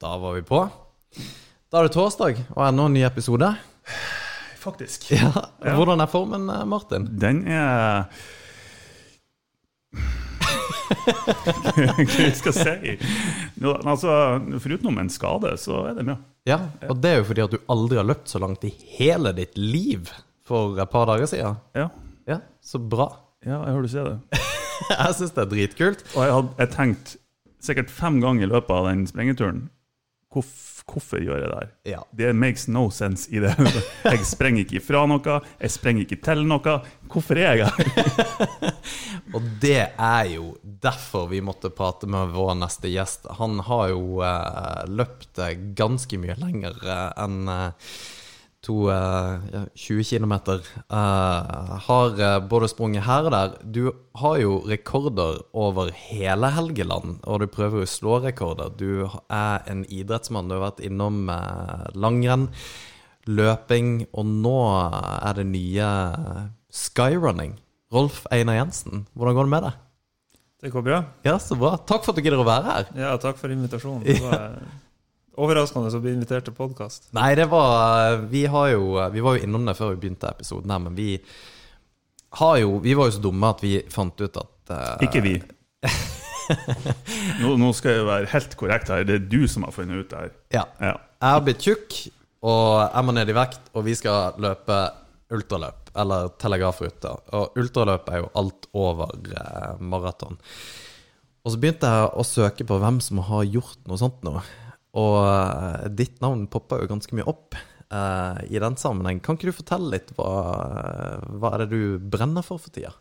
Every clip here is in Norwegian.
Da var vi på. Da er det torsdag, og enda en ny episode. Faktisk. Ja, Hvordan er formen, eh, Martin? Den er Hva jeg skal si? Nå, altså, Foruten en skade, så er det mye. Ja, og det er jo fordi at du aldri har løpt så langt i hele ditt liv for et par dager siden. Ja, Ja, så bra. ja jeg hører du sier det. Jeg syns det er dritkult. Og jeg hadde jeg tenkt sikkert fem ganger i løpet av den sprengeturen hvorf, Hvorfor gjør jeg det her? Ja. Det makes no sense i det. Jeg sprenger ikke ifra noe, jeg sprenger ikke til noe. Hvorfor er jeg her? Og det er jo derfor vi måtte prate med vår neste gjest. Han har jo eh, løpt eh, ganske mye lenger eh, enn eh, to eh, ja, 20 km. har eh, både sprunget her og der. Du har jo rekorder over hele Helgeland, og du prøver å slå rekorder. Du er en idrettsmann. Du har vært innom eh, langrenn, løping, og nå er det nye eh, skyrunning. Rolf Einar Jensen, hvordan går det med deg? Det går bra. Ja, så bra. Takk for at du gidder å være her. Ja, takk for invitasjonen. Det var overraskende å bli invitert til podkast. Nei, det var Vi har jo Vi var jo innom det før vi begynte episoden her, men vi har jo Vi var jo så dumme at vi fant ut at uh, Ikke vi. Nå, nå skal jeg være helt korrekt her. Det er du som har funnet ut det her. Ja. Ja. Jeg har blitt tjukk, og jeg må ned i vekt, og vi skal løpe ultraløp, eller telegrafruta. Og ultraløp er jo alt over uh, maraton. Og så begynte jeg å søke på hvem som har gjort noe sånt nå. Og eh, ditt navn poppa jo ganske mye opp uh, i den sammenheng. Kan ikke du fortelle litt hva, hva er det du brenner for for tida?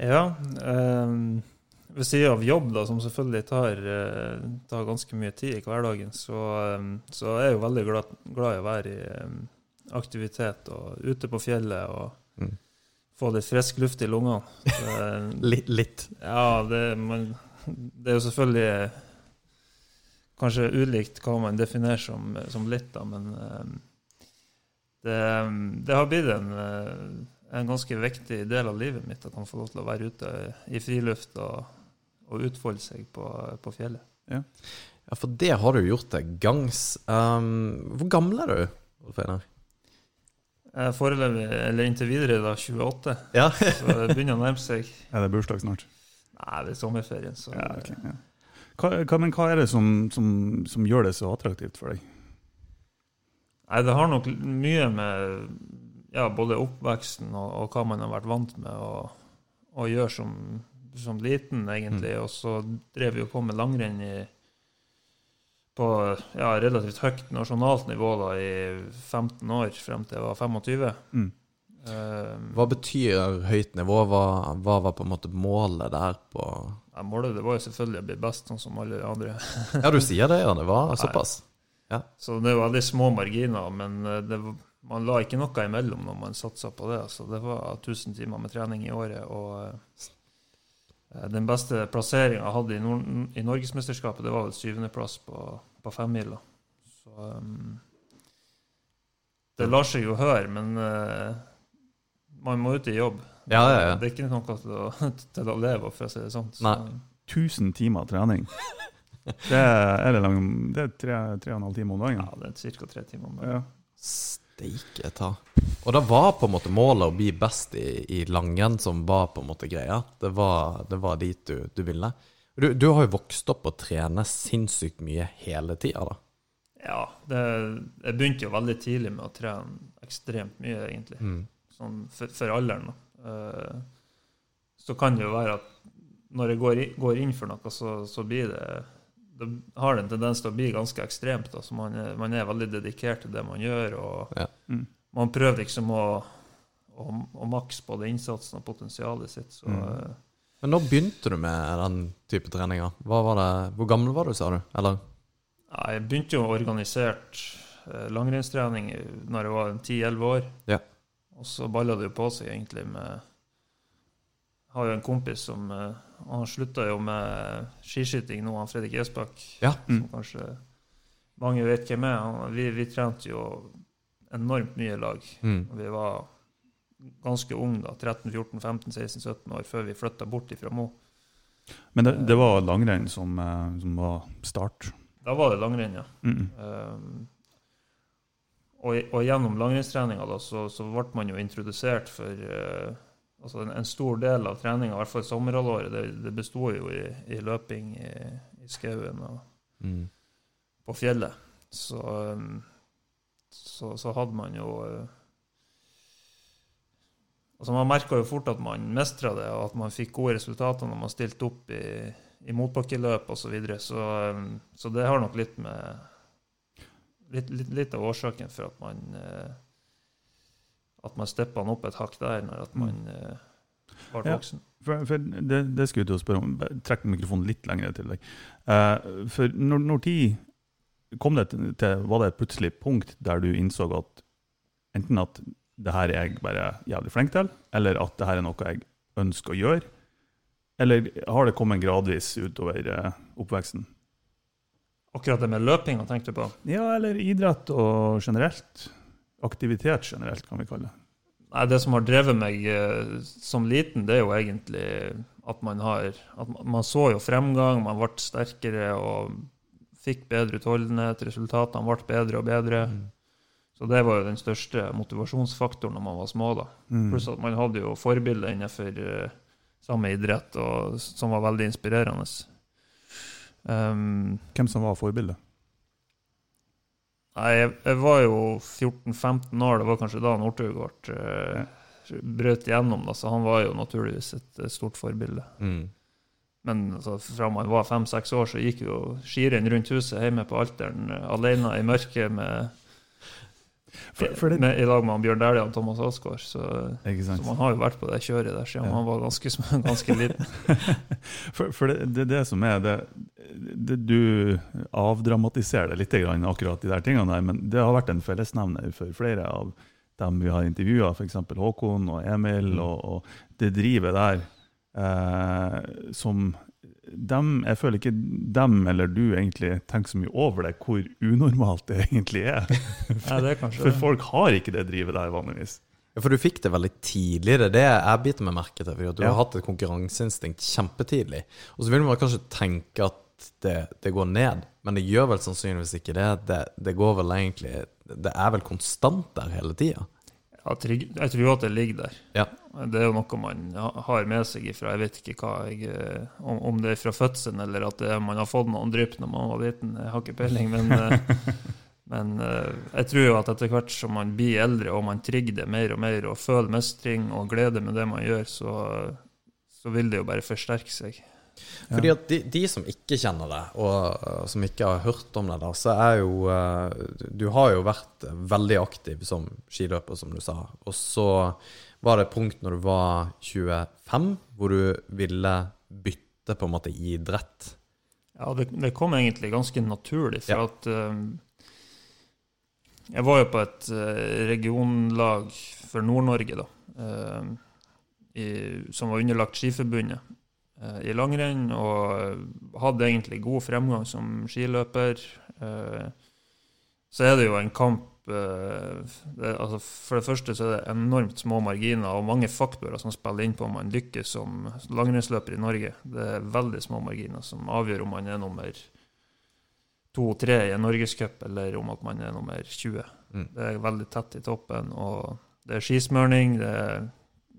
Ja. Um, ved siden av jobb, da, som selvfølgelig tar, eh, tar ganske mye tid i hverdagen, så, um, så er jeg jo veldig glad, glad i å være i um, aktivitet og ute på fjellet og Mm. få litt frisk luft i lungene. Eh, Litt. litt. Ja, det, man, det er jo selvfølgelig kanskje ulikt hva man definerer som, som litt, da, men eh, det, det har blitt en, eh, en ganske viktig del av livet mitt at man får lov til å være ute i friluft og, og utfolde seg på, på fjellet. Ja, for det har du gjort deg gangs. Um, hvor gammel er du, Rolf Einar? Er foreløpig, eller inntil videre, da 28, Ja. så det begynner å nærme seg Er det bursdag snart? Nei, det er sommerferien, så Ja, okay, ja. Hva, hva, men hva er det som, som, som gjør det så attraktivt for deg? Nei, det har nok mye med ja, både oppveksten og, og hva man har vært vant med å, å gjøre som, som liten, egentlig. Og så drev vi jo på med langrenn i, på ja, relativt høyt nasjonalt nivå da, i 15 år, frem til jeg var 25. Mm. Eh, Hva betyr høyt nivå? Hva, hva var på en måte målet der på ja, målet det var jo selvfølgelig å bli best, sånn som alle de andre. Ja, du sier det, ja. Det var såpass. Så det jo veldig små marginer, men eh, det, var- man la ikke noe imellom når man satsa på det. Så det var 1000 timer med trening i året. og eh, Den beste plasseringa jeg hadde i, Nord i Norgesmesterskapet, det var vel syvendeplass på, på femmila. Så um, Det lar seg jo høre, men uh, man må ut i jobb. Ja, ja, ja. Det er ikke noe til å, til å leve av, for å si det sånn. Så, 1000 timer trening. Det er, er det lang, det er tre, tre og en halv time om dagen. ja, det er ca. tre timer. om dagen. Ja. Steike ta. Og det var på en måte målet å bli best i, i langrenn som var på en måte greia. Det var, det var dit du, du ville. Du, du har jo vokst opp og trene sinnssykt mye hele tida, da. Ja, det, jeg begynte jo veldig tidlig med å trene ekstremt mye, egentlig. Mm. Sånn for, for alderen. da. Eh, så kan det jo være at når jeg går, i, går inn for noe, så, så blir det Det har det en tendens til å bli ganske ekstremt. Altså man, er- man er veldig dedikert til det man gjør, og Ja. Mm. man prøver liksom å, å, å makse både innsatsen og potensialet sitt. Så Mm. eh, Men når begynte du med den type treninger? Hva var det, hvor gammel var du, sa du? Eller? ja, jeg begynte jo organisert eh, langrennstrening når jeg var 10-11 år. Ja. Og så balla det jo på seg egentlig med Jeg har jo en kompis som eh, Han slutta jo med skiskyting nå, han Fredrik Esbakk. Ja. Som kanskje mange vet hvem er. Han, vi, vi trente jo enormt mye lag. Mm. Og Vi var ganske unge da, 13-14-15-16-17 år, før vi flytta bort ifra Mo. Men det, det var langrenn som, eh, som var start. Da var det langrenn, ja. Mm. Um, og, og gjennom langrennstreninga så, så ble man jo introdusert for uh, altså en, en stor del av treninga, i hvert fall sommerhalvåret, det, det besto jo i, i løping i, i skauen og Mm. på fjellet. Så, um, så, så hadde man jo uh, Altså Man merka jo fort at man mestra det, og at man fikk gode resultater når man stilte opp i, i motbakkeløp osv. Så, videre. så um, Så det har nok litt med Litt, litt, litt av årsaken for at man eh, At man steppa han opp et hakk der når at man eh, voksen. Ja. For, for det, det skulle jeg til å spørre om. Trekk mikrofonen litt lenger til deg. Uh, for når, når tid kom det til, til Var det et plutselig punkt der du innså at enten at det her er jeg bare jævlig flink til, eller at det her er noe jeg ønsker å gjøre? Eller har det kommet gradvis utover eh, oppveksten? Akkurat det med løpinga tenkte du på? Ja, eller idrett og generelt. Aktivitet generelt, kan vi kalle det. Nei, Det som har drevet meg eh, som liten, det er jo egentlig at man har at man- så jo fremgang, man ble sterkere og fikk bedre utholdenhet. Resultatene ble bedre og bedre. Så det var jo den største motivasjonsfaktoren når man var små. da. Mm. Pluss at man hadde jo forbilder innenfor eh, samme idrett og, som var veldig inspirerende. Um, Hvem som var forbildet? Nei, jeg, jeg var jo 14-15 år, det var kanskje da Northug ble uh, brøt igjennom, da, så han var jo naturligvis et, stort forbilde. Mm. Men altså, fra man var fem-seks år, så gikk jo skirenn rundt huset hjemme på Alteren uh, alene i mørket med, For, for det, med, i lag med Bjørn Dæhlie og Thomas Alsgaard. Så, så man har jo vært på det kjøret der siden Ja. man var ganske, ganske liten. For, for det, det er det som er det, det Du avdramatiserer det litt, grann, akkurat de der tingene der, men det har vært en fellesnevner for flere av dem vi har intervjua, f.eks. Håkon og Emil, Mm. og, og det drivet der eh, som dem, Jeg føler ikke dem eller du egentlig tenker så mye over det, hvor unormalt det egentlig er. Nei, det er kanskje For folk har ikke det drivet der vanligvis. Ja, for du fikk det veldig tidlig. Det er det jeg biter meg merke til. For du Ja. har hatt et konkurranseinstinkt kjempetidlig. Og så vil man kanskje tenke at det, det går ned, men det gjør vel sannsynligvis ikke det. Det, det går vel egentlig Det er vel konstant der hele tida. Trygg- jeg tror jo at det ligger der. Ja. Det er jo noe man har med seg ifra Jeg vet ikke jeg, eh, om, det er fra fødselen, eller at det man har fått noen drypp når man var liten. Jeg har ikke peiling. Men, eh, men eh, jeg tror jo at etter hvert som man blir eldre og man trigger det mer og mer, og føler mestring og glede med det man gjør, så, så vil det jo bare forsterke seg. Fordi at de, de som ikke kjenner det, og uh, som ikke har hørt om det, da, så er jo uh, Du har jo vært veldig aktiv som skiløper, som du sa. Og så var det et punkt når du var 25, hvor du ville bytte på en måte idrett. Ja, det, det kom egentlig ganske naturlig, for Ja. at uh, Jeg var jo på et eh, regionlag for Nord-Norge, da. Uh, i, som var underlagt Skiforbundet eh, i langrenn, og hadde egentlig god fremgang som skiløper. Eh, så er det jo en kamp eh, det, altså For det første så er det enormt små marginer og mange faktorer som spiller inn på om man lykkes som langrennsløper i Norge. Det er veldig små marginer som avgjør om man er nummer to-tre i en norgescup, eller om at man er nummer 20. Mm. Det er veldig tett i toppen, og det er skismørning, det er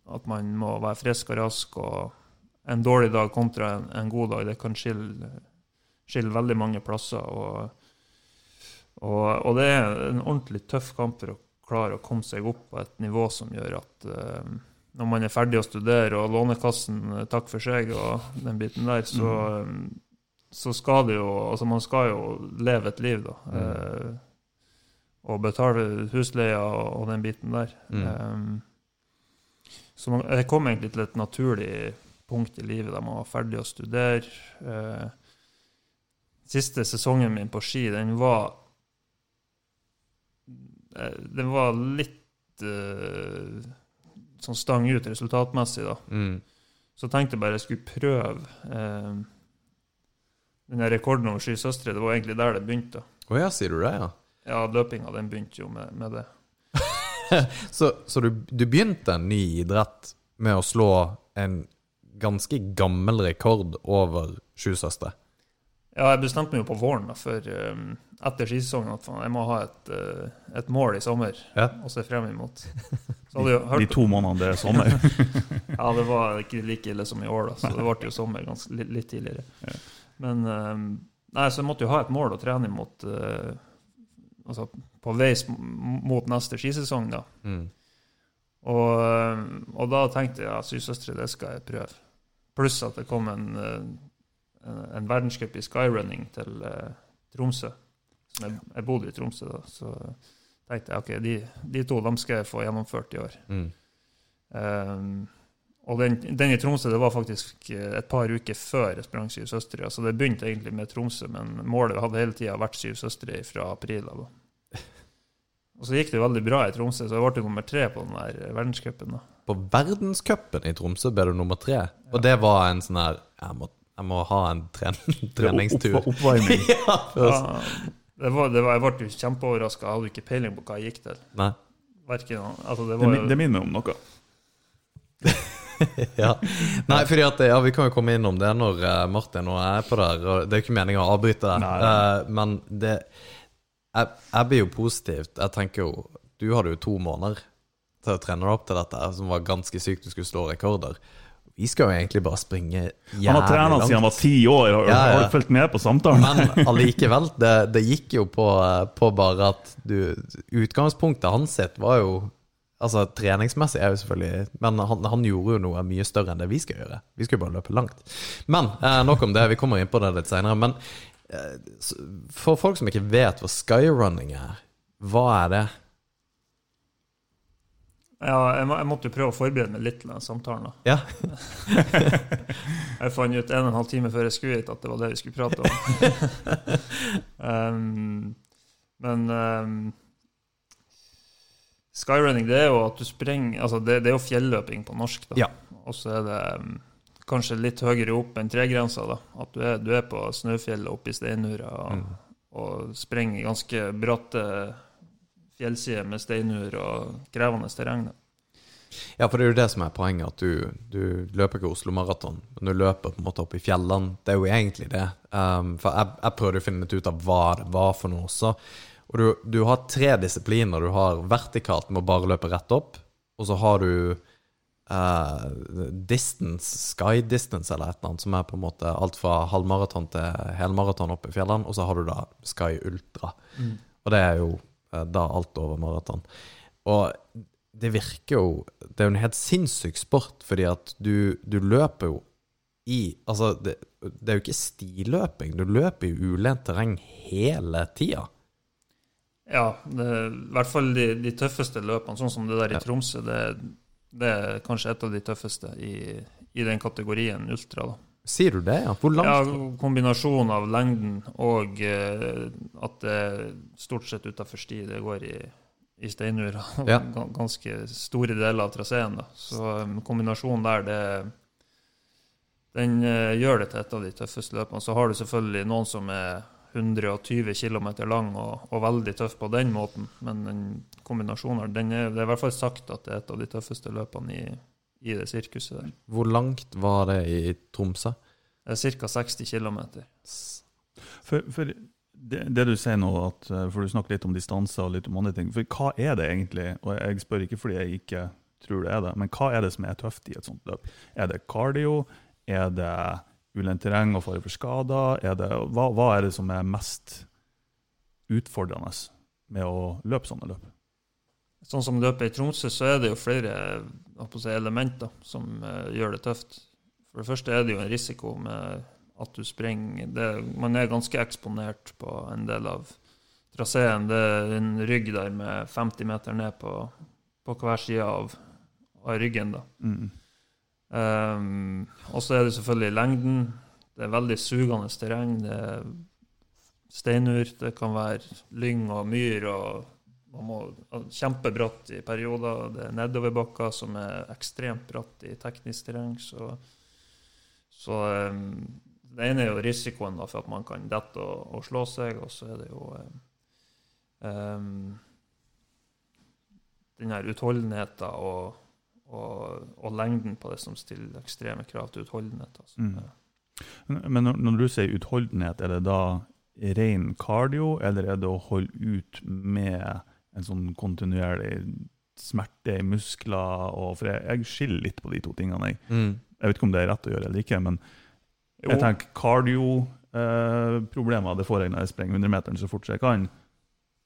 at man må være frisk og rask, og en dårlig dag kontra en, en god dag, det kan skille, skille veldig mange plasser. Og, og, og det er en ordentlig tøff kamp for å klare å komme seg opp på et nivå som gjør at uh, når man er ferdig å studere, og Lånekassen eh, takk for seg, og den biten der, så, mm. så skal det jo Altså, man skal jo leve et liv, da. Eh, og betale husleia og den biten der. Mm. Um, så man, jeg kom egentlig til et naturlig punkt i livet da man var ferdig å studere. Eh, siste sesongen min på ski, den var eh, Den var litt eh, sånn stang ut resultatmessig, da. Mm. Så jeg tenkte bare jeg skulle prøve eh, den rekorden over skisøstre. Det var egentlig der det begynte. Å oh ja, sier du det, ja? Ja, løpinga den begynte jo med, med det. Så, så du, du begynte en ny idrett med å slå en ganske gammel rekord over Sju søstre. Ja, jeg bestemte meg jo på våren da, for um, etter skisesongen at faen, jeg må ha et, uh, et mål i sommer Ja. å se frem imot. Så hadde jeg De to månedene det er sommer. ja, det var ikke like ille som i år, da, så det ble jo sommer ganske, litt, litt tidligere. Ja. Men um, nei, så jeg måtte jo ha et mål å trene imot uh, altså på vei mot neste skisesong. da. Mm. Og, um, og da tenkte jeg at Sydsøstre, det skal jeg prøve. Pluss at det kom en, uh, en, en verdenscup i skyrunning til uh, Tromsø. Som jeg, jeg bodde i Tromsø da, så tenkte jeg ok, de, de to de skal jeg få gjennomført i år. Mm. Um, og den, den i Tromsø det var faktisk eh, et par uker før jeg sprang Syv søstre. Så det begynte egentlig med Tromsø, men målet hadde hele tida vært Syv søstre fra april. av. Og så gikk det veldig bra i Tromsø, så jeg ble nummer tre på den der verdenscupen. På verdenscupen i Tromsø ble du nummer tre. Og det var en sånn her Jeg må, jeg må ha en tren treningstur. Opp, oppvarming. ja. Ja, det var, det var, jeg ble kjempeoverraska. Jeg hadde ikke peiling på hva jeg gikk til. Nei. Verken, altså det var det, det minner om noe. Ja. Nei, fordi at Ja, vi kan jo komme innom det når eh, Martin og jeg er på der. Og det er jo ikke meningen å avbryte Nei, nei. Uh, men det jeg, jeg blir jo positivt. Jeg tenker jo Du hadde jo to måneder til å trene deg opp til dette, som var ganske sykt. Du skulle slå rekorder. Vi skal jo egentlig bare springe jævlig langt. Han har trent siden han var ti år. Har, Ja, ja. har du fulgt med på samtalen? Men allikevel, det, det gikk jo på, på bare at du Utgangspunktet hans sitt var jo Altså, treningsmessig er jo selvfølgelig Men han, han gjorde jo noe mye større enn det vi skal gjøre. Vi skal jo bare løpe langt. Men eh, nok om det. Vi kommer inn på det litt seinere. Men eh, for folk som ikke vet hva skyrunning er, hva er det? Ja, jeg, må, jeg måtte prøve å forberede meg litt til den samtalen. da. Ja. Jeg fant ut en og en halv time før jeg skulle hit at det var det vi skulle prate om. um, men um, skyrunning, det er jo at du sprenger Altså, det, det er jo fjelløping på norsk, da. Ja. Og så er det um, kanskje litt høyere opp enn tregrensa, da. At du er, du er på Snøfjellet oppe i Steinura og, Mm. og sprenger ganske bratte fjellsider med steinur og krevende terreng. Ja, for det er jo det som er poenget, at du, du løper ikke Oslo Maraton, men du løper på en måte opp i fjellene. Det er jo egentlig det. Um, for jeg, jeg prøvde å finne litt ut av hva det var for noe også. Og du, du har tre disipliner. Du har vertikalt med å bare løpe rett opp, og så har du uh, distance, sky distance eller et eller annet, som er på en måte alt fra halvmaraton til helmaraton oppe i fjellene, og så har du da sky ultra. Og det er jo da alt over maraton. Og det virker jo Det er jo en helt sinnssyk sport, fordi at du, du løper jo i Altså, det, det er jo ikke stiløping. Du løper i ulendt terreng hele tida. Ja, det, i hvert fall de, de tøffeste løpene, sånn som det der i Tromsø, det, det er kanskje et av de tøffeste i, i den kategorien ultra. da. Sier du det, ja? Hvor langt? Ja, Kombinasjonen av lengden og uh, at det stort sett utafor sti. Det går i, i steinura. Ja. Ganske store deler av traseen. da. Så um, kombinasjonen der, det den uh, gjør det til et av de tøffeste løpene. Så har du selvfølgelig noen som er 120 km lang og, og veldig tøff på den måten, men den kombinasjonen den er, det er i hvert fall sagt at det er et av de tøffeste løpene i, i det sirkuset der. Hvor langt var det i Tromsø? Det ca. 60 km. For, for det, det du sier nå, at, eh, for du snakker litt om distanser og litt om andre ting. For hva er det egentlig? Og jeg spør ikke fordi jeg ikke tror det er det, men hva er det som er tøft i et sånt løp? Er det cardio? Er det ulendt terreng og fare for skader? Er det, hva, hva er det som er mest utfordrende med å løpe sånne løp? Sånn som løpet i Tromsø, så er det jo flere si, elementer som uh, gjør det tøft. For det første er det jo en risiko med at du springer det, Man er ganske eksponert på en del av traseen. Det er en rygg der med 50 meter ned på, på hver side av, av ryggen. da. Mm. Um, og så er det selvfølgelig lengden. Det er veldig sugende terreng. Det er steinur, det kan være lyng og myr. og man må Kjempebratt i perioder. Det er nedoverbakker som er ekstremt bratt i teknisk terreng. Så, så um, det ene er jo risikoen da, for at man kan dette og, og slå seg, og så er det jo um, den her utholdenheten og og, og lengden på det som stiller ekstreme krav til utholdenhet. Altså. Mm. Men når, når du sier utholdenhet, er det da ren cardio, eller er det å holde ut med en sånn kontinuerlig smerte i muskler? Og, for jeg, jeg skiller litt på de to tingene. Jeg. Mm. jeg vet ikke om det er rett å gjøre eller ikke, men Jo. jeg tenker cardio-problemer det får jeg når jeg sprenger 100-meteren så fort jeg kan.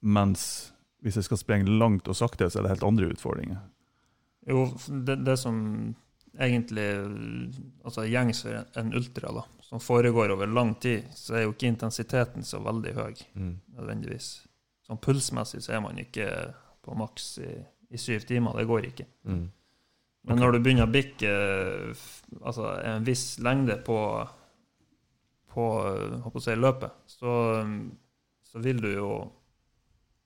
Mens hvis jeg skal sprenge langt og sakte, så er det helt andre utfordringer. Jo, det, det som egentlig altså gjengs for en ultra, da, som foregår over lang tid, så er jo ikke intensiteten så veldig høy, Mm. nødvendigvis. Sånn pulsmessig så er man ikke på maks i, i syv timer. Det går ikke. Mm. Men når du begynner å bikke altså en viss lengde på, på eh, å si, løpet, så, så vil du jo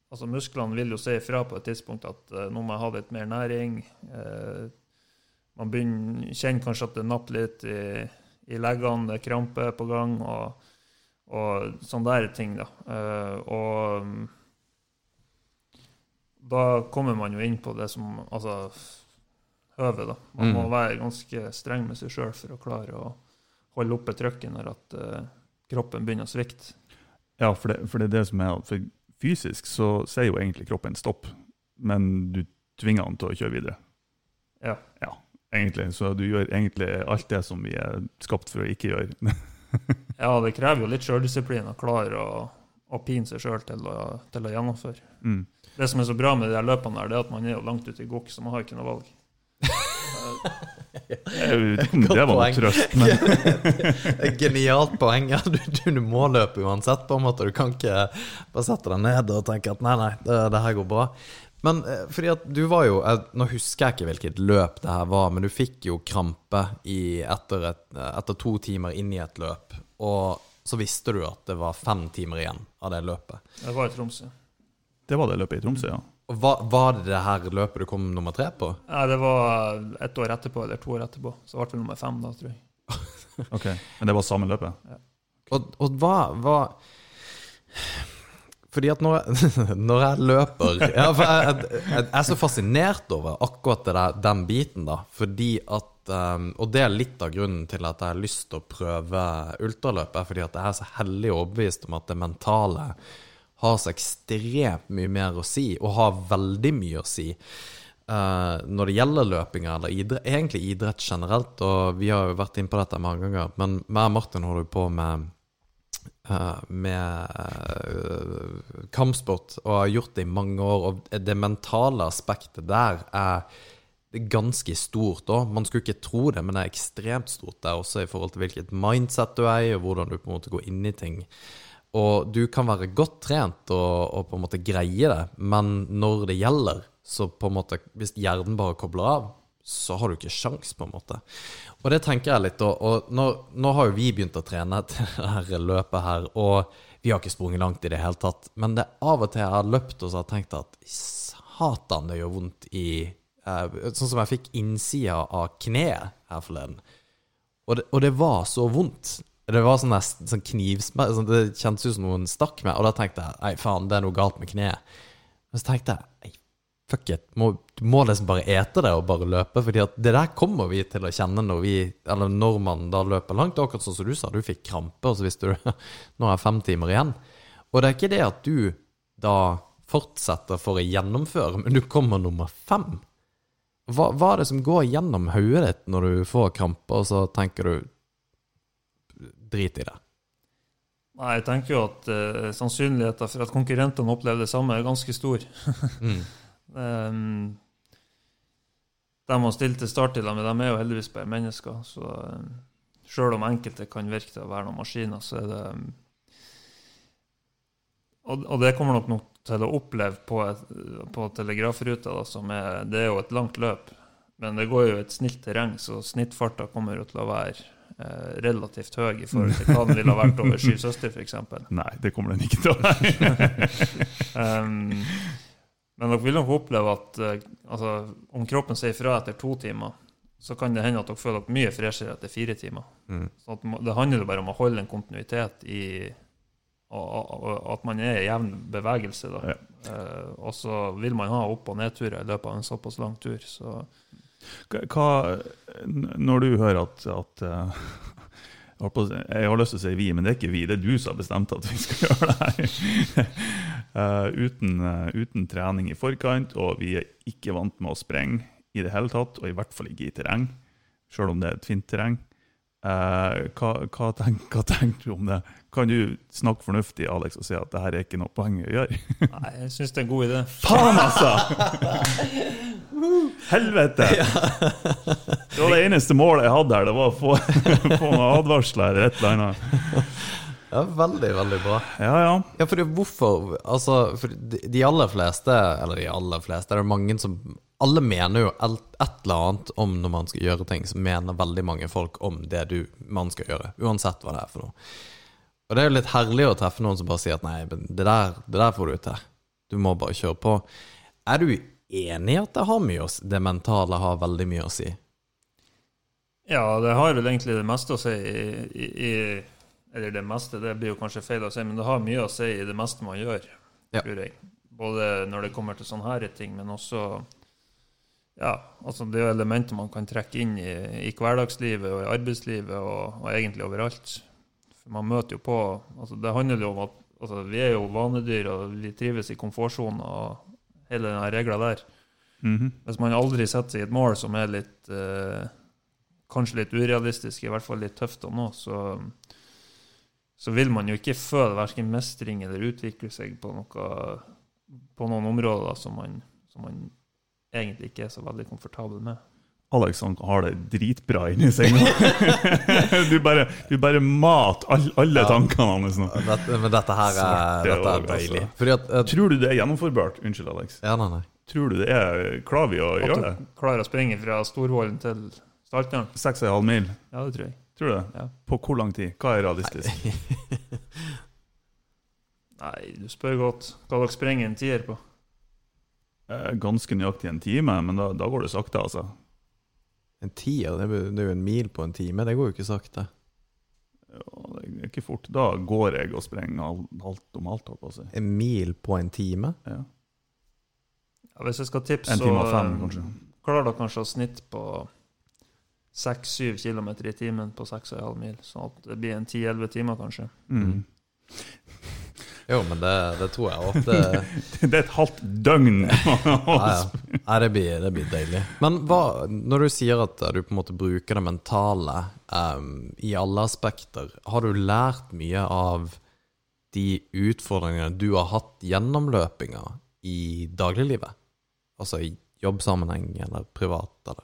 Altså Musklene vil jo si ifra på et tidspunkt at uh, nå må jeg ha litt mer næring. Uh, man begynner, kjenner kanskje at det napper litt i, i leggene, det er krampe på gang, og, og sånne der ting. da. Uh, og mm, da kommer man jo inn på det som Altså høvet, da. Man må Mm. være ganske streng med seg sjøl for å klare å holde oppe trykket når at uh, kroppen begynner å svikte. Ja, for det, for det er det som er For fysisk så sier jo egentlig kroppen stopp, men du tvinger den til å kjøre videre. Ja. ja. Egentlig. Så du gjør egentlig alt det som vi er skapt for å ikke gjøre. ja, det krever jo litt sjøldisiplin å klare å, å pine seg sjøl til, til å gjennomføre. Mm. Det som er så bra med de her løpene, der, det er at man er jo langt ute i gokk, så man har ikke noe valg. Det var noe trøst, men Genialt poeng. Ja, du, du, må løpe uansett. på en måte Du kan ikke bare sette deg ned og tenke at nei, nei, det, det her går bra. Men eh, fordi at du var jo Nå husker jeg ikke hvilket løp det her var, men du fikk jo krampe i, etter, et, etter to timer inn i et løp. Og så visste du at det var fem timer igjen av det løpet. Det var i Tromsø. Det var det løpet i Tromsø, ja. Hva, Var det det her løpet du kom nummer tre på? Nei, det var ett år etterpå, eller to år etterpå. Så ble det nummer fem da, tror jeg. Ok, Men det var samme løpet? Og, og hva, hva Fordi at når jeg, når jeg løper ja, for jeg, jeg, jeg er så fascinert over akkurat det der, den biten, da. Fordi at um, Og det er litt av grunnen til at jeg har lyst til å prøve ultraløp, er fordi at jeg er så hellig overbevist om at det mentale har så ekstremt mye mer å si, og har veldig mye å si. Uh, når det gjelder løpinga, eller idrett, egentlig idrett generelt, og vi har jo vært inne på dette mange ganger, men meg og Martin holder på med uh, med uh, kampsport og har gjort det i mange år. Og det mentale aspektet der er ganske stort òg. Man skulle ikke tro det, men det er ekstremt stort der også i forhold til hvilket mindset du er i, og hvordan du på en måte går inn i ting. Og du kan være godt trent og, og på en måte greie det, men når det gjelder, så på en måte Hvis hjernen bare kobler av, så har du ikke sjans, på en måte. Og det tenker jeg litt, og, og nå, nå har jo vi begynt å trene til det her løpet her, og vi har ikke sprunget langt i det hele tatt, men det er av og til jeg har løpt og så har tenkt at satan, det gjør vondt i eh, Sånn som jeg fikk innsida av kneet her forleden. Og det, og det var så vondt. Det var sånn, sånn knivsmerter sånn, Det kjentes ut som noen stakk meg, og da tenkte jeg nei, faen, det er noe galt med kneet. Men så tenkte jeg nei, fuck it, må, du må liksom bare ete det og bare løpe, fordi at det der kommer vi til å kjenne når vi Eller når man da løper langt. Akkurat sånn som du sa, du fikk krampe, og så visste du nå er fem timer igjen. Og det er ikke det at du da fortsetter for å gjennomføre, men du kommer nummer fem. Hva, hva er det som går gjennom hodet ditt når du får krampe, og så tenker du drit i det? Nei, jeg tenker jo at uh, sannsynligheten for at konkurrentene opplever det samme, er ganske stor. Mm. Um, de man stiller til start til dem, de er jo heldigvis bare mennesker. Så um, sjøl om enkelte kan virke til å være noen maskiner, så er det um, og, og det kommer nok nok til å oppleve på, et, på telegrafruta, da, som er Det er jo et langt løp, men det går jo et snilt terreng, så snittfarta kommer jo til å være eh, relativt høy i forhold til hva den ville ha vært over Syv Søster, f.eks. Nei, det kommer den ikke til å være. Um, men dere vil nok oppleve at eh, altså, om kroppen sier fra etter to timer, så kan det hende at dere føler dere mye freshere etter fire timer. Mm. Så det handler bare om å holde en kontinuitet i og, og, og at man er i jevn bevegelse. Ja. Eh, og så vil man ha opp- og nedturer i løpet av en såpass lang tur. Så Hva- når du hører at, at eh, jeg har lyst til å si vi, men det er ikke vi. Det er du som har bestemt at vi skal gjøre det her. Uh, uten, uh, uten trening i forkant, og vi er ikke vant med å sprenge i det hele tatt, og i hvert fall ikke i terreng, sjøl om det er et fint terreng. Uh, hva, hva, tenk, hva tenker du om det? Kan du snakke fornuftig Alex, og si at det her er ikke noe poeng å gjøre? Nei, jeg syns det er en god idé. Faen, altså! Helvete! Det var det eneste målet jeg hadde her. Det var å få, få noen advarsler eller et eller annet. Ja, veldig, veldig bra. Ja, ja. Ja, for hvorfor Altså, for de, de aller fleste, eller de aller fleste, er det mange som Alle mener jo et eller annet om når man skal gjøre ting, så mener veldig mange folk om det du, man skal gjøre. Uansett hva det er for noe. Og det er jo litt herlig å treffe noen som bare sier at nei, det der, det der får du til. Du må bare kjøre på. Er du enig i at det har mye å si? Det mentale har veldig mye å si? Ja, det har vel egentlig det meste å si i, i, i Eller det meste, det blir jo kanskje feil å si, men det har mye å si i det meste man gjør, Ja. tror jeg. Både når det kommer til sånne her ting, men også ja, altså det er jo elementer man kan trekke inn i, i hverdagslivet og i arbeidslivet og, og egentlig overalt. Man møter jo på altså Det handler jo om at altså vi er jo vanedyr, og vi trives i komfortsonen og hele den regla der. Mhm. Hvis man aldri setter seg et mål som er litt eh, Kanskje litt urealistisk, i hvert fall litt tøft å nå, så, så vil man jo ikke føle verken mestring eller utvikle seg på, noe, på noen områder som, man, som man egentlig ikke er så veldig komfortabel med. Alex han har det dritbra inni seg nå. Du bare, du bare mat all, alle Ja. tankene hans nå. Dette, men dette her er, dette er altså. deilig. Fordi at uh, Tror du det er gjennomførbart? Unnskyld, Alex. Ja, nei, nei. Tror du det er Klarer vi å At gjøre det? du klarer å springe fra Storvollen til Saltdalen? Seks og en halv mil? Ja, det tror jeg. Tror du det? Ja. På hvor lang tid? Hva er realistisk? Nei, du spør godt. Hva dere sprenger en tier på? Eh, Ganske nøyaktig en time, men da, da går det sakte, altså. En tier, det er jo en mil på en time. Det går jo ikke sakte. Ja, det er ikke fort. Da går jeg og sprenger alt halvt om halvt, holdt på å si. En mil på en time? Ja. Ja, hvis jeg skal tipse, En time og så fem, kanskje. klarer dere kanskje å snitt på 6-7 km i timen på 6,5 mil. Sånn at det blir en 10-11 timer, kanskje. Mm. Jo, men det, det tror jeg òg. Det, Det er et halvt døgn! ja, ja. Det, blir, det blir deilig. Men hva, når du sier at du på en måte bruker det mentale um, i alle aspekter, har du lært mye av de utfordringene du har hatt gjennom løpinga i dagliglivet? Altså i jobbsammenheng eller privat, eller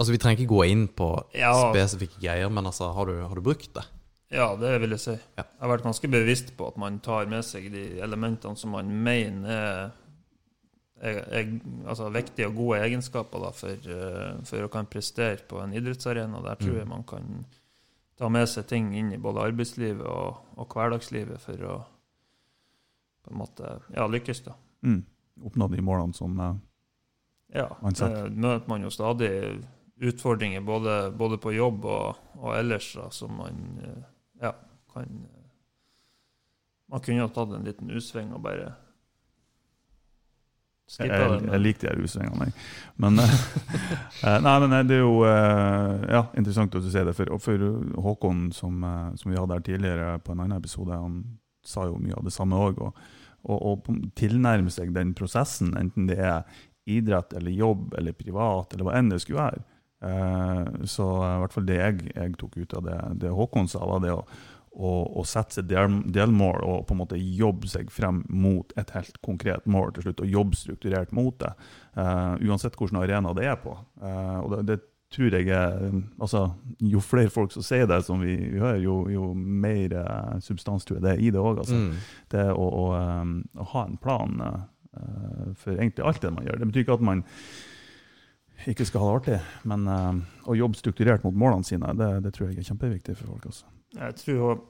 Altså, vi trenger ikke gå inn på Ja. spesifikke greier, men altså, har du, har du brukt det? Ja, det vil jeg si. Ja. Jeg har vært ganske bevisst på at man tar med seg de elementene som man mener er, er, er altså viktige og gode egenskaper da, for, eh, for å kan prestere på en idrettsarena. Der tror Mm. jeg man kan ta med seg ting inn i både arbeidslivet og, og hverdagslivet for å på en måte ja, lykkes. da. Mm. Oppnå de målene som uh, Ja, Man det møter man jo stadig utfordringer både, både på jobb og, og ellers da, som man eh, ja, kan eh, Man kunne jo tatt en liten U-sving og bare Jeg, jeg, jeg liker de her U-svingene, jeg. Men, eh, eh, nei, men det er jo ja, interessant at du sier det. For, for Håkon, som, som vi hadde her tidligere på en annen episode, han sa jo mye av det samme òg. Og, og, og tilnærme seg den prosessen, enten det er idrett eller jobb eller privat, eller hva enn det skulle være. Så i hvert fall det jeg, jeg tok ut av det, det Håkon sa, var det å, å, og, sette seg del, delmål og på en måte jobbe seg frem mot et helt konkret mål til slutt, og jobbe strukturert mot det. Uh, uansett hvilken arena det er på. Uh, og det, det tror jeg altså, Jo flere folk som sier det, som vi, vi hører, jo, jo mer uh, substans tror jeg det er i det òg. Altså. Mm. Det å, å, um, å ha en plan for egentlig alt det man gjør. Det betyr ikke at man ikke skal ha det artig, men å jobbe strukturert mot målene sine, det, det tror jeg er kjempeviktig for folk. Altså. Jeg tror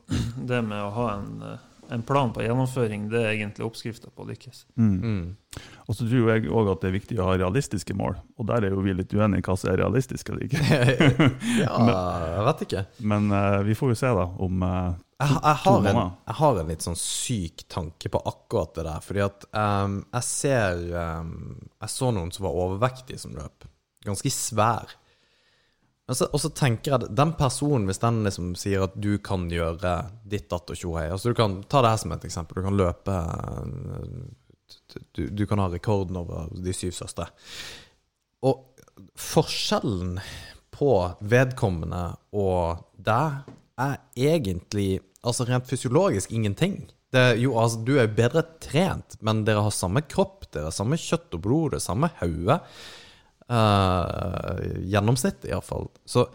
det med å ha en, eh, en plan på gjennomføring, det er egentlig oppskrifta på å lykkes. Mm. Mm. Og så tror jeg òg at det er viktig å ha realistiske mål, og der er jo vi litt uenige i hva som er realistisk eller ikke. ja, jeg vet ikke. Men uh, vi får jo se da om uh, Jeg, jeg, to har en, jeg har en litt sånn syk tanke på akkurat det der. Fordi at um, jeg ser um, Jeg så noen som var overvektige som løp. ganske svær. Og så, og så tenker jeg at den personen, hvis den liksom sier at du kan gjøre ditt, datt og tjohei altså Du kan ta det her som et eksempel. Du kan løpe Du, du kan ha rekorden over de syv søstre. Og forskjellen på vedkommende og deg er egentlig Altså rent fysiologisk ingenting. Det, jo, altså, du er jo bedre trent, men dere har samme kropp, dere har samme kjøtt og blod, det samme hode. Uh, gjennomsnitt, iallfall. Så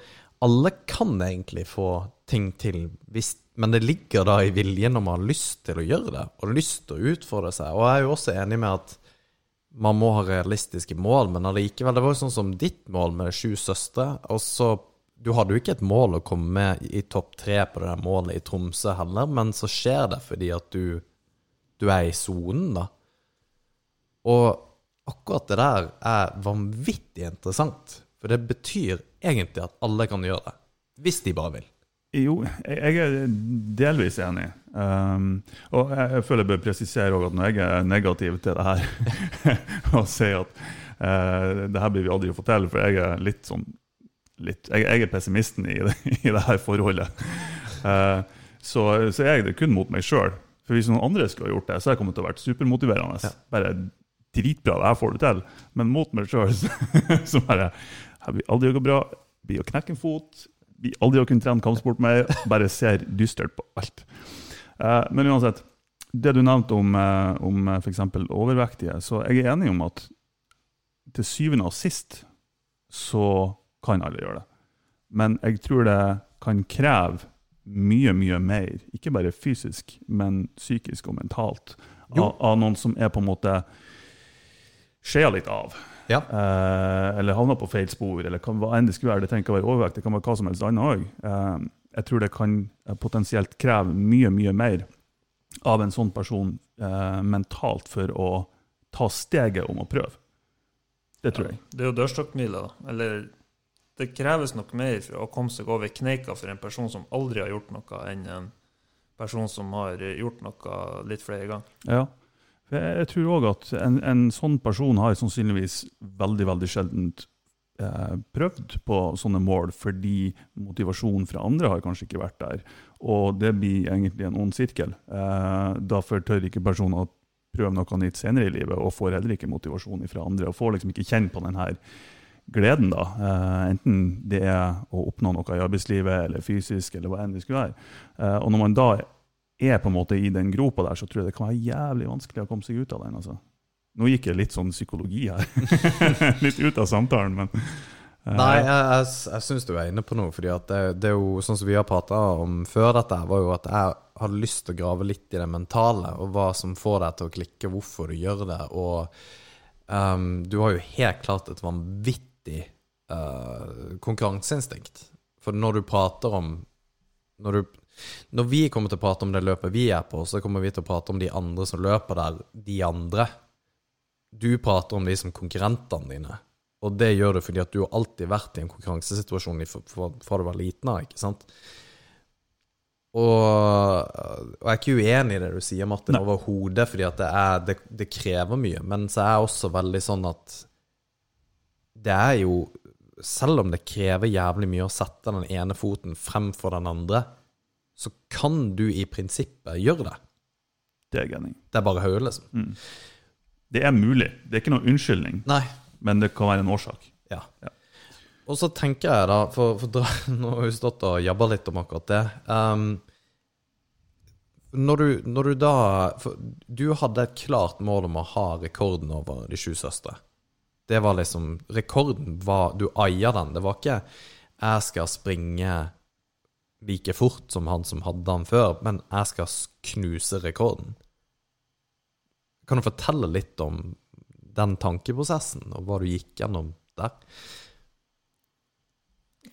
alle kan egentlig få ting til, hvis, men det ligger da i viljen om man har lyst til å gjøre det, og lyst til å utfordre seg. Og jeg er jo også enig med at man må ha realistiske mål, men allikevel Det var jo sånn som ditt mål med sju søstre, og så du hadde jo ikke et mål å komme med i topp tre på det der målet i Tromsø heller, men så skjer det fordi at du, du er i sonen, da. Og akkurat det der er vanvittig interessant, for det betyr egentlig at alle kan gjøre det. Hvis de bare vil. Jo, jeg er delvis enig. Um, og jeg, føler jeg bør presisere at når jeg er negativ til det her, og sier at uh, det her blir vi aldri få til, for jeg er litt sånn litt, jeg, jeg, er pessimisten i det, i det her forholdet. Uh, så, så jeg er det kun mot meg sjøl. For hvis noen andre skulle ha gjort det, så hadde jeg kommet til å vært supermotiverende. Ja. Bare dritbra, det her får du til. Men mot meg sjøl, så, bare Her blir aldri å gå bra. Blir å knekke en fot. Blir aldri å kunne trene kampsport mer. Bare ser dystert på alt. Uh, men uansett, det du nevnte om, uh, om f.eks. overvektige, så jeg er enig om at til syvende og sist så kan alle gjøre det. Men jeg tror det kan kreve mye, mye mer, ikke bare fysisk, men psykisk og mentalt, av, av, noen som er på en måte skjea litt av. Ja. Eh, eller havna på feil spor, eller hva enn det skulle være. Det trenger ikke å være overvekt, det kan være hva som helst annet òg. Eh, jeg tror det kan potensielt kreve mye, mye mer av en sånn person eh, mentalt for å ta steget om å prøve. Det tror jeg. det er jo dørstokkmila, eller det kreves nok mer for å komme seg over kneika for en person som aldri har gjort noe, enn en person som har gjort noe litt flere ganger. Ja, jeg tror òg at en, en, sånn person har sannsynligvis veldig veldig sjeldent eh, prøvd på sånne mål, fordi motivasjonen fra andre har kanskje ikke vært der. Og det blir egentlig en ond sirkel. Eh, derfor tør ikke personen å prøve noe nytt senere i livet, og får heller ikke motivasjon fra andre. Og får liksom ikke kjenne på den her gleden, da. Eh, enten det er å oppnå noe i arbeidslivet eller fysisk, eller hva enn det skulle være. Eh, og når man da er på en måte i den gropa der, så tror jeg det kan være jævlig vanskelig å komme seg ut av den. altså. Nå gikk jeg litt sånn psykologi her. litt ut av samtalen, men uh, Nei, jeg, jeg, jeg syns du er inne på noe. fordi det, det, er jo sånn som vi har prata om før dette, var jo at jeg hadde lyst til å grave litt i det mentale, og hva som får deg til å klikke, hvorfor du gjør det. og um, du har jo helt klart et vanvittig uh, konkurranseinstinkt. For når du prater om når, du, når vi kommer til å prate om det løpet vi er på, så kommer vi til å prate om de andre som løper der, de andre. Du prater om de som konkurrentene dine. Og det gjør du fordi at du har alltid vært i en konkurransesituasjon fra du var liten av, ikke sant? Og, og, jeg er ikke uenig i det du sier, Martin, overhodet, fordi at det, er, det, det, krever mye. Men så er jeg også veldig sånn at det er jo Selv om det krever jævlig mye å sette den ene foten fremfor den andre, så kan du i prinsippet gjøre det. Det er jeg Det er bare hodet, liksom. Mm. Det er mulig. Det er ikke noen unnskyldning, Nei. men det kan være en årsak. Ja. ja. Og så tenker jeg da, for, for nå har vi stått og jabba litt om akkurat det um, når, du, når du, da Du hadde et klart mål om å ha rekorden over de sju søstre. Det var liksom Rekorden var Du eia den. Det var ikke 'jeg skal springe like fort som han som hadde den før', men 'jeg skal knuse rekorden'. Kan du fortelle litt om den tankeprosessen, og hva du gikk gjennom der?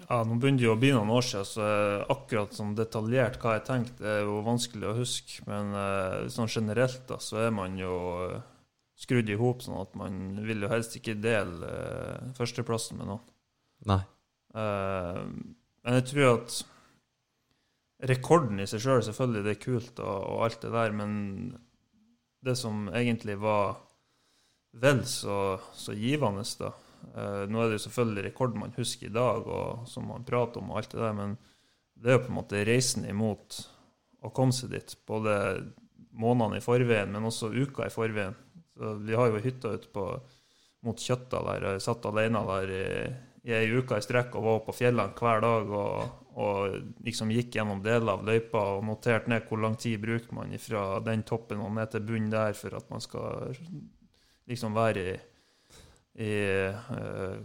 Ja, Nå begynner det å bli noen år siden, så akkurat sånn detaljert hva jeg tenkte, er jo vanskelig å huske. Men uh, sånn generelt da, så er man jo skrudd i hop, sånn at man vil jo helst ikke dele uh, førsteplassen med noen. Nei. Uh, men jeg tror at rekorden i seg sjøl, selv, selvfølgelig, det er kult og, og, alt det der, men det som egentlig var vel så, så givende, da, Eh, nå er det jo selvfølgelig rekord man husker i dag, og som man prater om, og alt det der, men det er jo på en måte reisen imot å komme seg dit. Både månedene i forveien, men også uka i forveien. Så vi har jo hytta ute på, mot Kjøtta der. Jeg satt alene der i, i ei uke i strekk og var på fjellene hver dag og, og liksom gikk gjennom deler av løypa og noterte ned hvor lang tid bruker man fra den toppen og ned til bunnen der for at man skal liksom være i i, eh,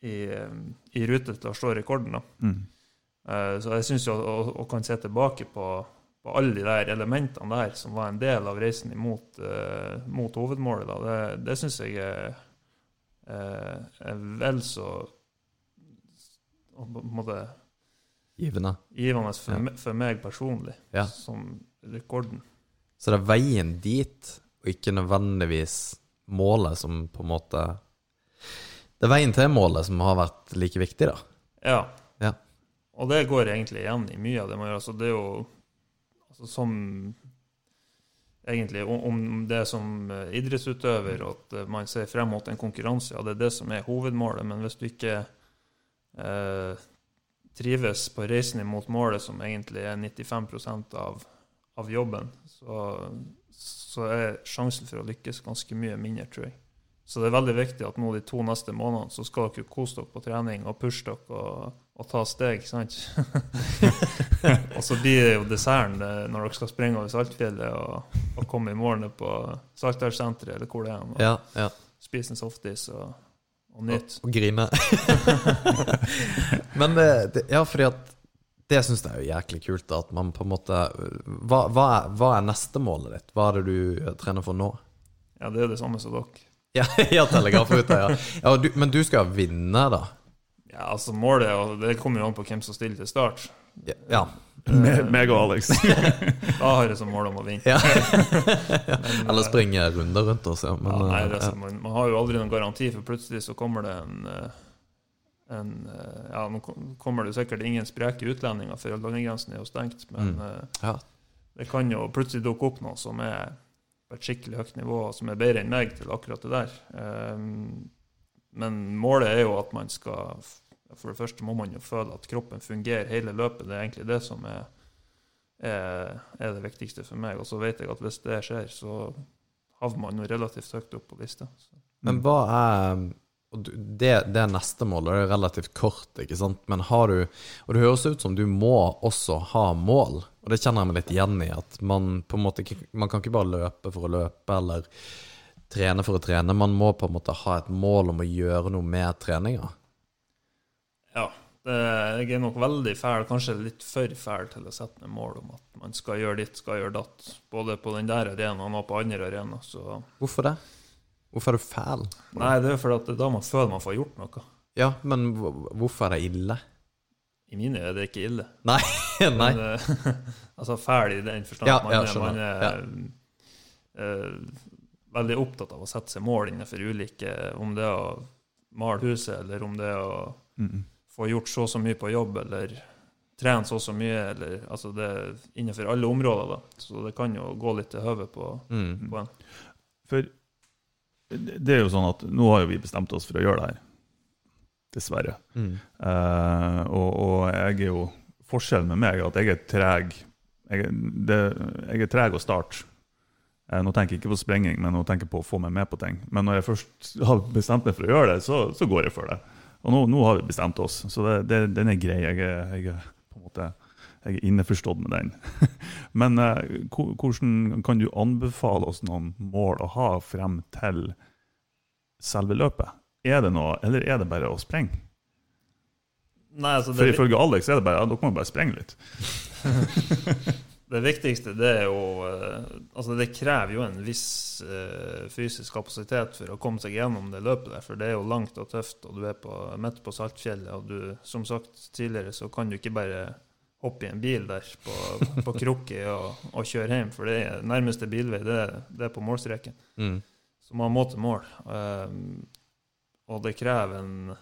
i, i rute til å slå rekorden. da. Mm. Eh, Så jeg syns jo å, kan se tilbake på, på alle de der elementene der som var en del av reisen imot, uh, mot hovedmålet, da, det, det syns jeg er, er vel så på en måte Givende. givende for, Ja. for meg personlig Ja. som rekorden. Så det er veien dit, og ikke nødvendigvis målet som på en måte Det er veien til målet som har vært like viktig, da. Ja. Ja. Og det går egentlig igjen i mye av det man gjør. Altså, det er jo altså, som Egentlig om- det som eh, idrettsutøver, at eh, man ser frem mot en konkurranse, ja, det er det som er hovedmålet. Men hvis du ikke eh, trives på reisen imot målet, som egentlig er 95% av, av jobben, så, så er sjansen for å lykkes ganske mye mindre, tror jeg. Så det er veldig viktig at nå de to neste månedene så skal dere kose dere på trening og pushe dere og, og ta steg, sant? og så blir det jo desserten når dere skal springe over Saltfjellet og, og komme i mål på Saltdalssenteret eller hvor det er, og Ja, ja. spise en softis og, og nyte. Og grine. Men det, det, ja, fordi at det syns jeg er jo jæklig kult, da, at man på en måte hva, hva, er, hva er neste målet ditt? Hva er det du eh, trener for nå? Ja, det er det samme som dere. Ja, ja telegrafruta, ja. ja du, men du skal vinne, da? Ja, altså Målet og det kommer jo an på hvem som stiller til start. Ja. ja. Me- Meg og Alex. Da har jeg som mål om å vinne. ja. Men, Eller eh, springe runder rundt oss, ja. Men, ja, nei, eh, det er som, man, man har jo aldri noen garanti, for plutselig så kommer det en, eh, en eh, Ja, nå kommer det sikkert ingen spreke utlendinger, for landegrensen er jo stengt. Men Mm. eh, ja. det kan jo plutselig dukke opp noe som er på et skikkelig høyt nivå, og som er bedre enn meg til akkurat det der. Um, men målet er jo at man skal For det første må man jo føle at kroppen fungerer hele løpet. Det er egentlig det som er, er, er det viktigste for meg. Og så vet jeg at hvis det skjer, så havner man jo relativt høyt opp på lista. Så. Men hva er det, det neste målet det er relativt kort, ikke sant? Men har du Og det høres ut som du må også ha mål, og det kjenner jeg meg litt igjen i. At man på en måte Man kan ikke bare løpe for å løpe, eller trene for å trene. Man må på en måte ha et mål om å gjøre noe med treninga. Ja. Det, jeg er nok veldig fæl, kanskje litt for fæl til å sette meg mål om at man skal gjøre ditt, skal gjøre datt. Både på den der arenaen og på andre arenaer. Så Hvorfor det? Hvorfor er du fæl? Nei, det er fordi at det er da man føler man får gjort noe. Ja, men hvorfor er det ille? I mine øyne er det ikke ille. Nei. Nei. Men, eh, altså fæl i den forstand Ja, man, ja, er- man er uh, veldig opptatt av å sette seg mål innenfor ulike Om det er å male huset, eller om det er å Mm. Få gjort så og så mye på jobb, eller trene så og så mye, eller altså det er innenfor alle områder, da. Så det kan jo gå litt til høve på, Mm. på en. For det er jo sånn at nå har jo vi bestemt oss for å gjøre det her. Dessverre. Mm. Uh, og, og jeg er jo Forskjellen med meg er at jeg er treg. Jeg, det, jeg er treg å starte. Eh, nå tenker jeg ikke på sprenging, men nå tenker jeg på å få meg med på ting. Men når jeg først har bestemt meg for å gjøre det, så, så går jeg for det. Og nå, nå har vi bestemt oss, så det, det, den er grei. Jeg jeg måte jeg er innforstått med den. Men eh, hvordan kan du anbefale oss noen mål å ha frem til selve løpet? Er det noe, eller er det bare å sprenge? Nei, altså For ifølge Alex er det bare ja, dere må bare sprenge litt. det viktigste det er jo eh, Altså, det krever jo en viss uh, fysisk kapasitet for å komme seg gjennom det løpet der, for det er jo langt og tøft, og du er på, midt på Saltfjellet, og du, som sagt tidligere, så kan du ikke bare hoppe i en bil der på, på krukke og, og kjøre hjem, for det er nærmeste bilvei, det, det er på målstreken. Mm. Så man må til mål. Um, og det krever en,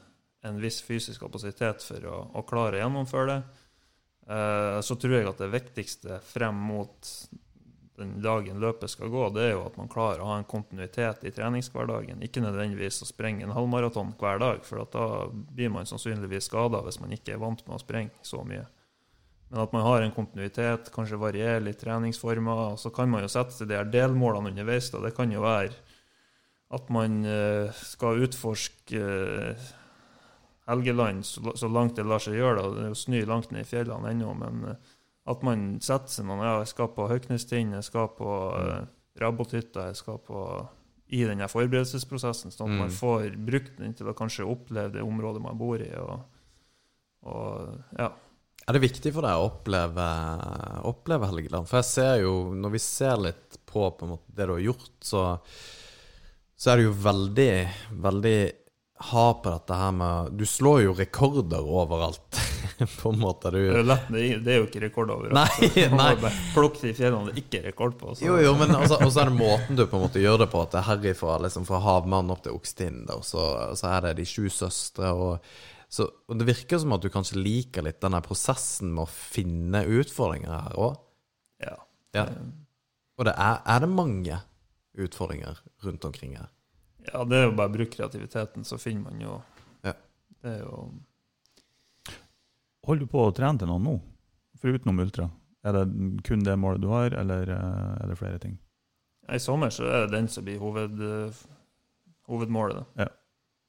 en viss fysisk kapasitet for å, å klare å gjennomføre det. Eh, så tror jeg at det viktigste frem mot den dagen løpet skal gå, det er jo at man klarer å ha en kontinuitet i treningshverdagen. Ikke nødvendigvis å sprenge en halvmaraton hver dag, for da blir man sannsynligvis skada hvis man ikke er vant med å sprenge så mye. Men at man har en kontinuitet, kanskje varierer litt treningsformer. Og så kan man jo sette seg de her delmålene underveis. Da. Det kan jo være at man uh, skal utforske uh, Helgeland så, så, langt det lar seg gjøre. Da. Det er jo snø langt ned i fjellene ennå. Men uh, at man setter seg noen Ja, jeg skal på Høknestind, jeg skal på uh, Rabothytta, jeg skal på i denne forberedelsesprosessen, sånn at mm. man får brukt den til å kanskje oppleve det området man bor i. og, og ja, er det viktig for deg å oppleve, oppleve Helgeland? For jeg ser jo, når vi ser litt på, på måte, det du har gjort, så, så, er det jo veldig, veldig hard på dette her med Du slår jo rekorder overalt, på en måte. Du, det, er lett, det er jo ikke rekord overalt. Nei, nei. Plukk de fjellene det ikke er rekord på. Så. Jo, jo, men også, også er det måten du på en måte gjør det på. At det er herifra liksom, fra Havmannen opp til Okstind, og så, så er det De sju søstre. og så, og det virker som at du kanskje liker litt denne prosessen med å finne utfordringer her òg. Ja. ja. Og det er, er, det mange utfordringer rundt omkring her? Ja, det er jo bare å bruke kreativiteten, så finner man jo ja. Det er jo Holder du på å trene til noe nå, foruten ultra? Er det kun det målet du har, eller eh, er det flere ting? I sommer så er det den som blir hoved, hovedmålet. Da. Ja.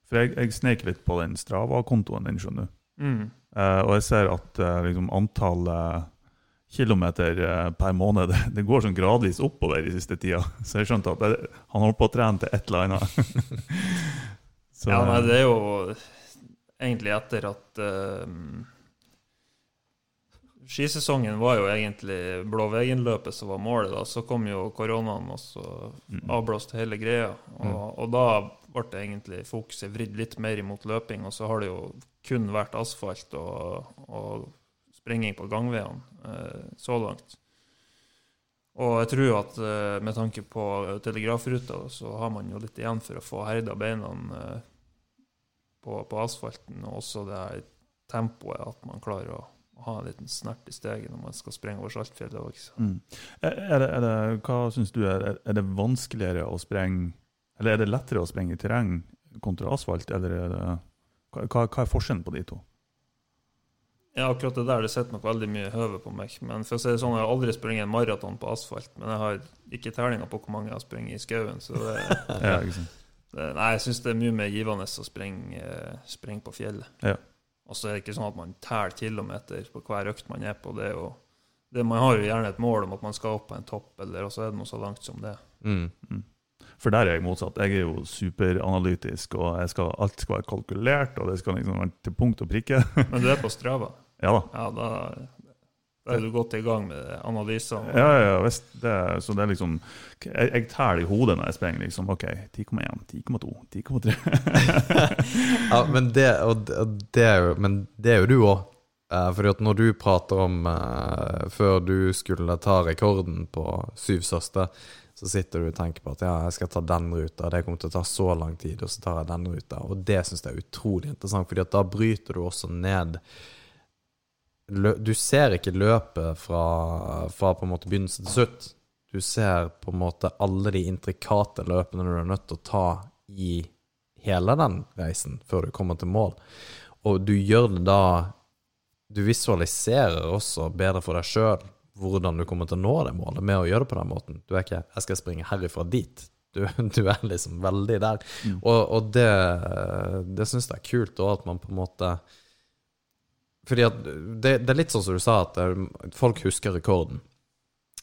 For jeg, jeg snek litt på den Strava-kontoen din, skjønner du. Mm. Uh, og jeg ser at uh, liksom, antallet kilometer uh, per måned det, det, går sånn gradvis oppover i siste tida. Så jeg skjønte at det, han holdt på å trene til et eller annet. Så, ja, nei, det er jo egentlig etter at Skisesongen var jo egentlig Blåveggen-løpet som var målet. da, Så kom jo koronaen, og så mm. avblåste hele greia. Og, mm. og da ble egentlig fokuset vridd litt mer imot løping, og så har det jo kun vært asfalt og, og sprenging på gangveiene eh, så langt. Og jeg tror at eh, med tanke på telegrafruta, så har man jo litt igjen for å få herda beina eh, på, på, asfalten, og også det her tempoet, at man klarer å ha en liten snert i steget når man skal sprenge over Saltfjellet. Mm. Hva syns du, er, er det vanskeligere å sprenge eller er det lettere å sprenge i terreng kontra asfalt, eller er det, hva, hva, er forskjellen på de to? Ja, akkurat det der det sitter nok veldig mye høve på meg. Men for å si det sånn, jeg har aldri sprunget en maraton på asfalt. Men jeg har ikke tellinga på hvor mange jeg har sprunget i skauen. Så det, ja, det, nei, jeg syns det er mye mer givende å springe, springe på fjellet. Ja. Og så er det ikke sånn at man teller kilometer på hver økt man er på. Det, og, det Man har jo gjerne et mål om at man skal opp på en topp, eller så er det noe så langt som det. Mm, mm. For der er jeg motsatt. Jeg er jo superanalytisk, og skal, alt skal være kalkulert, og det skal liksom være til punkt og prikke. Men du er på Strava? Ja da. Ja, da, da er du godt i gang med analysene? Ja, ja, visst. Det, så det er liksom Jeg, jeg teller i hodet når jeg sprenger. liksom, OK, 10,1, 10,2, 10,3. ja, men det, og det, er jo, men det er jo du òg. Uh, fordi at når du prater om uh, før du skulle ta rekorden på Syv søstre, så sitter du og tenker på at ja, jeg skal ta den ruta, det kommer til å ta så lang tid, og så tar jeg den ruta. Og det syns jeg er utrolig interessant, fordi at da bryter du også ned Du ser ikke løpet fra, fra på en måte begynnelse til slutt. Du ser på en måte alle de intrikate løpene du er nødt til å ta i hele den reisen før du kommer til mål. Og du gjør det da Du visualiserer også bedre for deg sjøl hvordan du kommer til å nå det målet med å gjøre det på den måten. Du er ikke 'jeg skal springe herifra dit'. Du, du er liksom veldig der. Mm. Og, og, det, det syns jeg er kult òg, at man på en måte Fordi at det, det, er litt sånn som du sa, at eh, folk husker rekorden.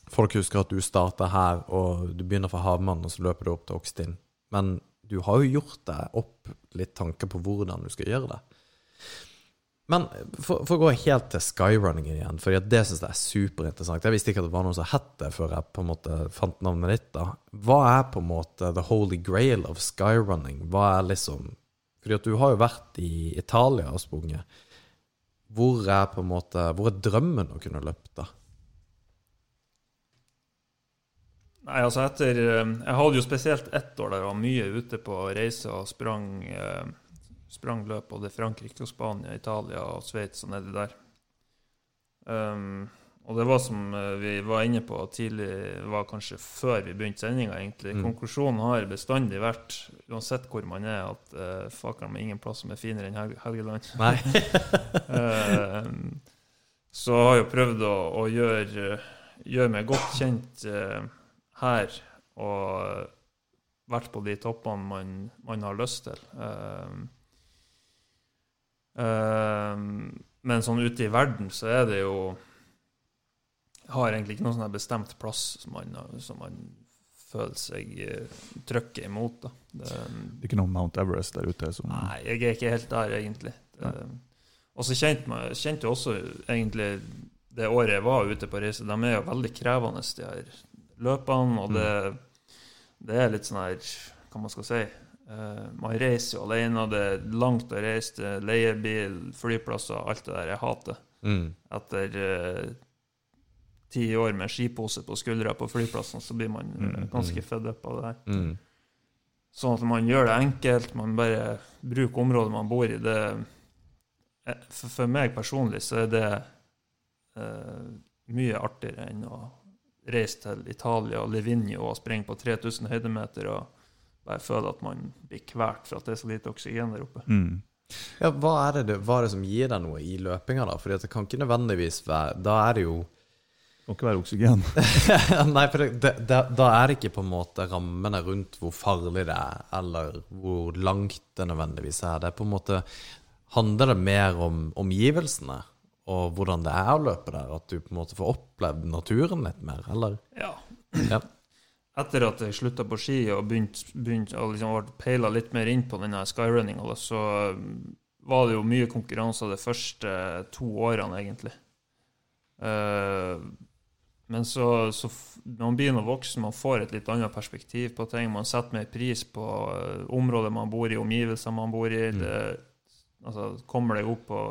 Folk husker at du starter her, og du begynner fra Havmannen, og så løper du opp til Okstin. Men du har jo gjort deg opp litt tanker på hvordan du skal gjøre det. Men for, for, å gå helt til skyrunning igjen, for det syns jeg er superinteressant. Jeg visste ikke at det var noe som het det før jeg på en måte fant navnet ditt. da. Hva er på en måte the holy grail of skyrunning? Hva er liksom Fordi at du har jo vært i Italia og sprunget. Hvor er på en måte, hvor er drømmen å kunne løpe, da? Nei, altså etter eh, Jeg hadde jo spesielt ett år der jeg var mye ute på reise og sprang eh, sprang løp både Frankrike og Spania, Italia og Sveits og nedi der. Um, og det var som eh, vi var inne på tidlig, var kanskje før vi begynte sendinga, egentlig. Mm. Konklusjonen har bestandig vært, uansett hvor man er, at uh, fakkeren med ingen plass som er finere enn Hel Helgeland. Nei. uh, så har jeg jo prøvd å, å gjøre, gjøre meg godt kjent uh, her, og vært på de toppene man, man har lyst til. Uh, eh, men sånn ute i verden så er det jo Har egentlig ikke noen sånn bestemt plass som man, som man føler seg uh, trykket imot. da. Det, Det er ikke noe Mount Everest der ute som Nei, jeg er ikke helt der, egentlig. Og så kjente jeg også egentlig det året jeg var ute på reise, de er jo veldig krevende, de her løpene. Og det, det er litt sånn her Hva man skal si. Uh, man reiser jo alene, og det er langt å reise til leiebil, flyplasser, alt det der. Jeg hater. Mm. Etter eh, ti år med skipose på skuldra på flyplassen, så blir man eh, Mm, ganske fed up av det her. Mm. Sånn at man gjør det enkelt, man bare bruker området man bor i. Det, eh, for, for meg personlig så er det eh, mye artigere enn å reise til Italia og Livigno og springe på 3000 høydemeter og bare føle at man blir kvalt for at det er så lite oksygen der oppe. mm. Ja, hva er, det, det- hva er det som gir deg noe i løpinga, da? Fordi at det kan ikke nødvendigvis være Da er det jo må ikke være oksygen. Nei, for det, det, da er det ikke på en måte rammene rundt hvor farlig det er, eller hvor langt det nødvendigvis er. Det er på en måte Handler det mer om omgivelsene og hvordan det er å løpe der? At du på en måte får opplevd naturen litt mer, eller? Ja. Ja. Etter at jeg slutta på ski og begynte begynt, og liksom ble peila litt mer inn på denne skyrunninga, så mm, var det jo mye konkurranser de første to årene, egentlig. Eh, men så, så når man begynner å vokse, man får et litt annet perspektiv på ting. Man setter mer pris på uh, området man bor i, omgivelser man bor i. Mm. Det, altså, kommer deg opp på,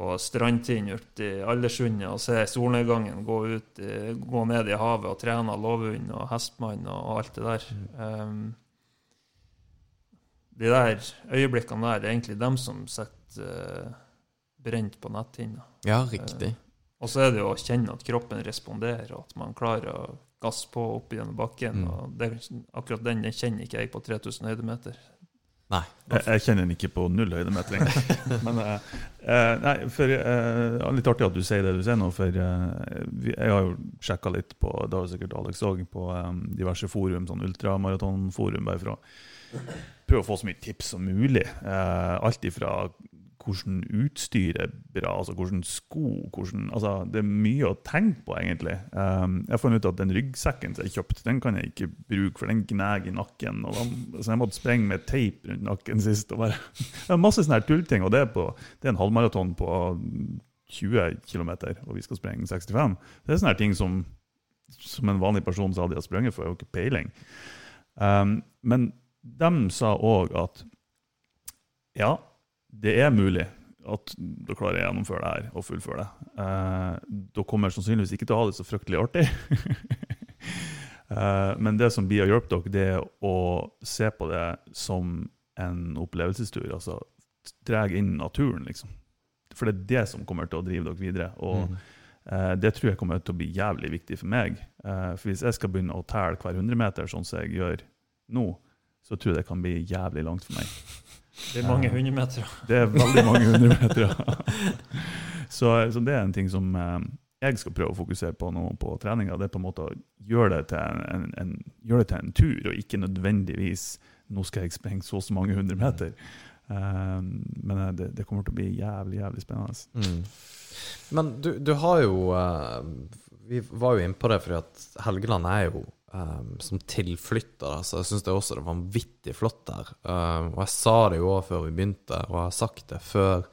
på strandtind ute i Aldersundet og ser solnedgangen gå, ut, i- gå ned i havet og trene lovhund og Hestmann og, alt det der. Um, de der øyeblikkene der, er egentlig dem som sitter uh, brent på netthinna. Ja, riktig. Og så er det jo å kjenne at kroppen responderer, og at man klarer å gasse på opp gjennom bakken. Mm. og det, Akkurat den, den kjenner ikke jeg på 3000 høydemeter. Nei. Jeg, jeg kjenner den ikke på null høydemeter engang. Men eh, eh, nei, for eh, Litt artig at du sier det du sier nå, for eh, jeg har jo sjekka litt på det har sikkert Alex også, på eh, diverse forum, sånn ultramaratonforum, bare for å prøve å få så mye tips som mulig. Eh, alt ifra hvordan utstyr er bra, altså hvordan sko hvordan, altså Det er mye å tenke på, egentlig. Um, jeg fant ut at den ryggsekken som jeg kjøpte, den kan jeg ikke bruke, for den gnager i nakken. Da, så jeg måtte sprenge med teip rundt nakken sist. Og bare, det er masse sånne tullting, og det er, på, det er en halvmaraton på 20 km, og vi skal sprenge 65. Det er sånne ting som, som en vanlig person som aldri har sprunget for, jeg har jo ikke peiling. Um, men de sa òg at ja, det er mulig at du klarer å gjennomføre det her og fullføre det. Eh, du kommer sannsynligvis ikke til å ha det så fryktelig artig. eh, men det som blir å hjelpe dere, det er å se på det som en opplevelsestur. Altså dra inn naturen, liksom. For det er det som kommer til å drive dere videre. Og mm. eh, det tror jeg kommer til å bli jævlig viktig for meg. Eh, for hvis jeg skal begynne å telle hver 100 meter, sånn som jeg gjør nå, så tror jeg det kan bli jævlig langt for meg. Det er mange hundremetere. Det er veldig mange hundremetere. så, så det er en ting som eh, jeg skal prøve å fokusere på nå på treninga. Det er på en måte å gjøre det til en, en, en, gjøre det til en tur, og ikke nødvendigvis nå skal jeg sprenge så og så mange hundre meter. Eh, men eh, det, det kommer til å bli jævlig, jævlig spennende. Mm. Men du, du har jo Vi var jo inne på det fordi at Helgeland er jo eh, som tilflytter, så jeg syns det også er vanvittig flott der. Um, og jeg sa det jo òg før vi begynte, og jeg har sagt det før.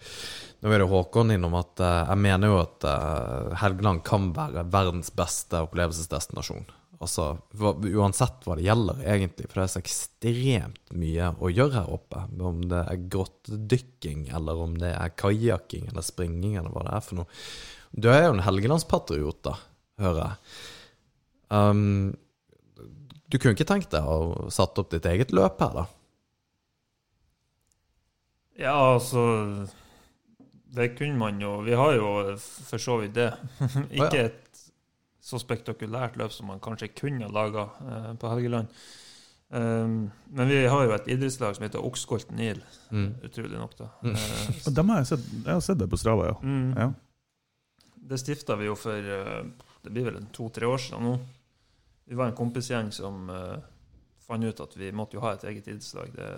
Nå er det Håkon innom at uh, jeg mener jo at uh, Helgeland kan være verdens beste opplevelsesdestinasjon. Altså, Uansett hva det gjelder, egentlig. For det er så ekstremt mye å gjøre her oppe. Om det er grottedykking, eller om det er kajakking eller springing, eller hva det er for noe. Du er jo en helgelandspatriot, da, hører jeg. Um, du kunne ikke tenkt deg å satt opp ditt eget løp her, da? Ja, altså Det kunne man jo Vi har jo for så vidt det. Ikke ja. et så spektakulært løp som man kanskje kunne ha laga eh, på Helgeland. Um, men vi har jo et idrettslag som heter Okskolten Nil, Mm. utrolig nok. da. Mm. Eh, Og dem har jeg, sett, jeg har sett det på Strava, ja. mm, ja. Det stifta vi jo for eh, Det blir vel en to-tre år siden nå. Vi var en kompisgjeng som uh, fant ut at vi måtte jo ha et eget idrettslag. Det,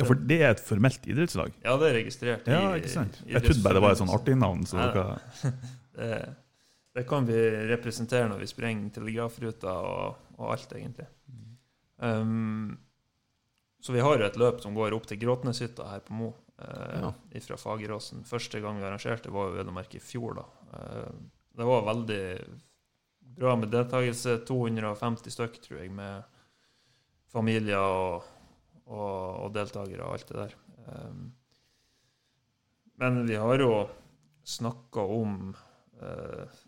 Ja, For det er et formelt idrettslag? ja, det er registrert. Ja, ikke sant? Jeg trodde bare det var et sånn artig navn. Så ja, dere, Det, det kan vi representere når vi sprenger telegrafruta og, og alt, egentlig. Um, så vi har jo et løp som går opp til Gråtneshytta her på Mo. Eh, Ja. Fra Fageråsen. Første gang vi arrangerte, var jo vel å merke i fjor, da. Eh, det var veldig bra med deltakelse. 250 stykk, tror jeg, med familier og, og, og deltakere og alt det der. Um, men vi har jo snakka om uh,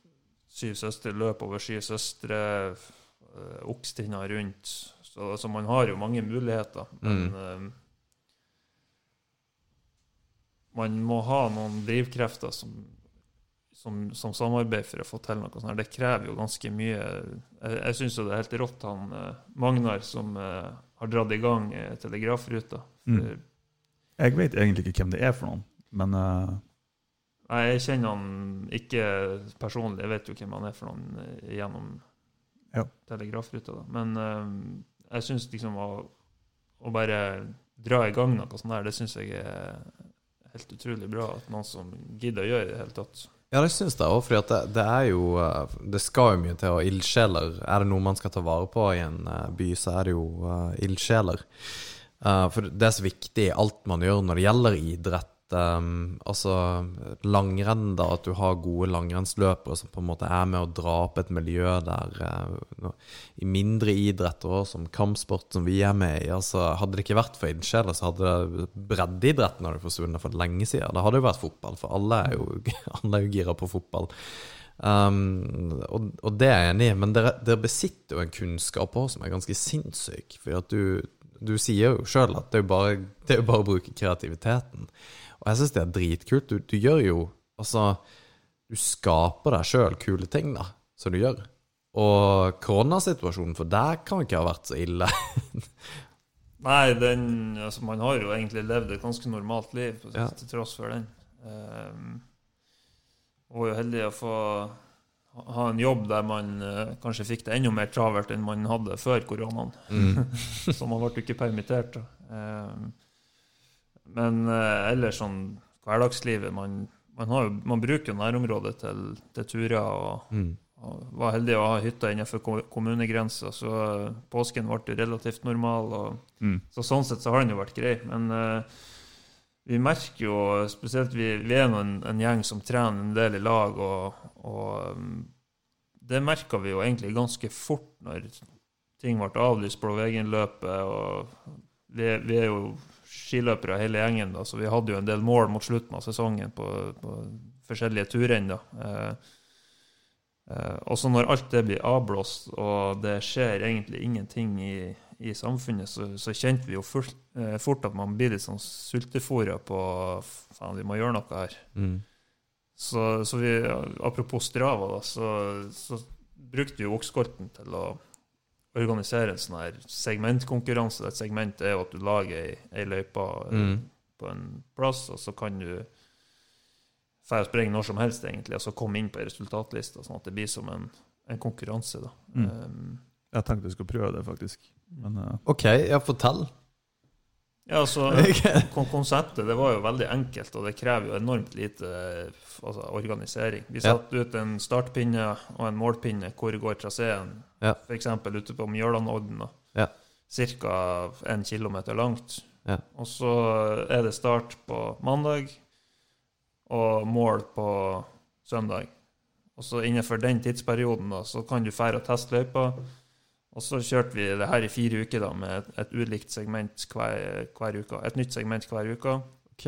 Syv søstre, løp over Syv søstre, uh, Okstinna rundt. Så, så man har jo mange muligheter. Men eh, man må ha noen drivkrefter som, som, som samarbeid for å få til noe sånt. her. Det krever jo ganske mye. Jeg, jeg syns jo det er helt rått han eh, Magnar som eh, har dratt i gang eh, telegrafruta. Mm. Jeg vet egentlig ikke hvem det er for noen, men uh... Nei, jeg kjenner han ikke personlig. Jeg vet jo hvem han er for noen gjennom Ja. telegrafruta. Da. Men eh, jeg syns liksom å, å bare dra i gang noe sånt der, det syns jeg er helt utrolig bra. At noen som gidder å gjøre det i det hele tatt. Ja, det syns jeg òg, for det, det er jo eh, Det skal jo mye til. Og ildsjeler Er det noe man skal ta vare på i en eh, by, så er det jo uh, ildsjeler. Uh, for det er så viktig alt man gjør når det gjelder idrett. Um, altså langrenn, da, at du har gode langrennsløpere som på en måte er med å dra opp et miljø der uh, I mindre idretter òg, som kampsport, som vi er med i. altså Hadde det ikke vært for ildsjeler, så hadde breddeidretten forsvunnet for lenge siden. Det hadde jo vært fotball, for alle er jo, alle er jo gira på fotball. Um, og, og det er jeg enig i, men dere, dere besitter jo en kunnskap òg som er ganske sinnssyk. For at du, du sier jo sjøl at det er jo, bare, det er jo bare å bruke kreativiteten. Og jeg syns det er dritkult. Du, du gjør jo Altså, du skaper deg sjøl kule ting, da, som du gjør. Og koronasituasjonen for deg kan ikke ha vært så ille. Nei, den, altså, man har jo egentlig levd et ganske normalt liv Ja. til tross for den. Um, og var jo heldig å få ha- ha en jobb der man uh, kanskje fikk det enda mer travelt enn man hadde før koronaen. Mm. Så man ble ikke permittert. Um, men eh, ellers sånn hverdagslivet man, man, har man bruker jo nærområdet til, til turer. og Mm. og var heldig å ha hytta innenfor ko- kommunegrensa, så eh, påsken ble jo relativt normal. Og, mm. så sånn sett så har den jo vært grei. Men eh, vi merker jo spesielt Vi, vi er en, en gjeng som trener en del i lag, og, og um, det merka vi jo egentlig ganske fort når ting ble avlyst på Vegenløpet. Og vi, vi er jo skiløpere hele gjengen, da, så vi hadde jo en del mål mot slutten av sesongen på, på forskjellige turrenn. Eh, Eh, og så når alt det blir avblåst, og det skjer egentlig ingenting i, i samfunnet, så, så kjente vi jo fort, eh, fort at man blir litt sånn sultefòra på faen, vi må gjøre noe her. Mm. Så, så vi, apropos Strava, da, så, så brukte vi vokskorten til å organisere en sånn her segmentkonkurranse. Et segment er jo at du lager ei, ei løype eh, Mm. på en plass, og så kan du dra og sprenge når som helst, egentlig, og så komme inn på ei resultatliste, sånn at det blir som en, en konkurranse. da. Mm. Um, Jeg tenkte jeg skulle prøve det, faktisk. Men uh. OK, ja, fortell. Ja, altså, Konseptet det var jo veldig enkelt, og det krever jo enormt lite altså, organisering. Vi Ja. ut en startpinne og en målpinne hvor går traseen, Ja. f.eks. ute på Mjølanodden. Ja. Ca. en kilometer langt. Ja. Og så er det start på mandag og mål på søndag. Og så innenfor den tidsperioden da, så kan du fære og teste løypa. Og så kjørte vi det her i fire uker da, med et, et ulikt segment hver, hver uke. Et nytt segment hver uke. Ok.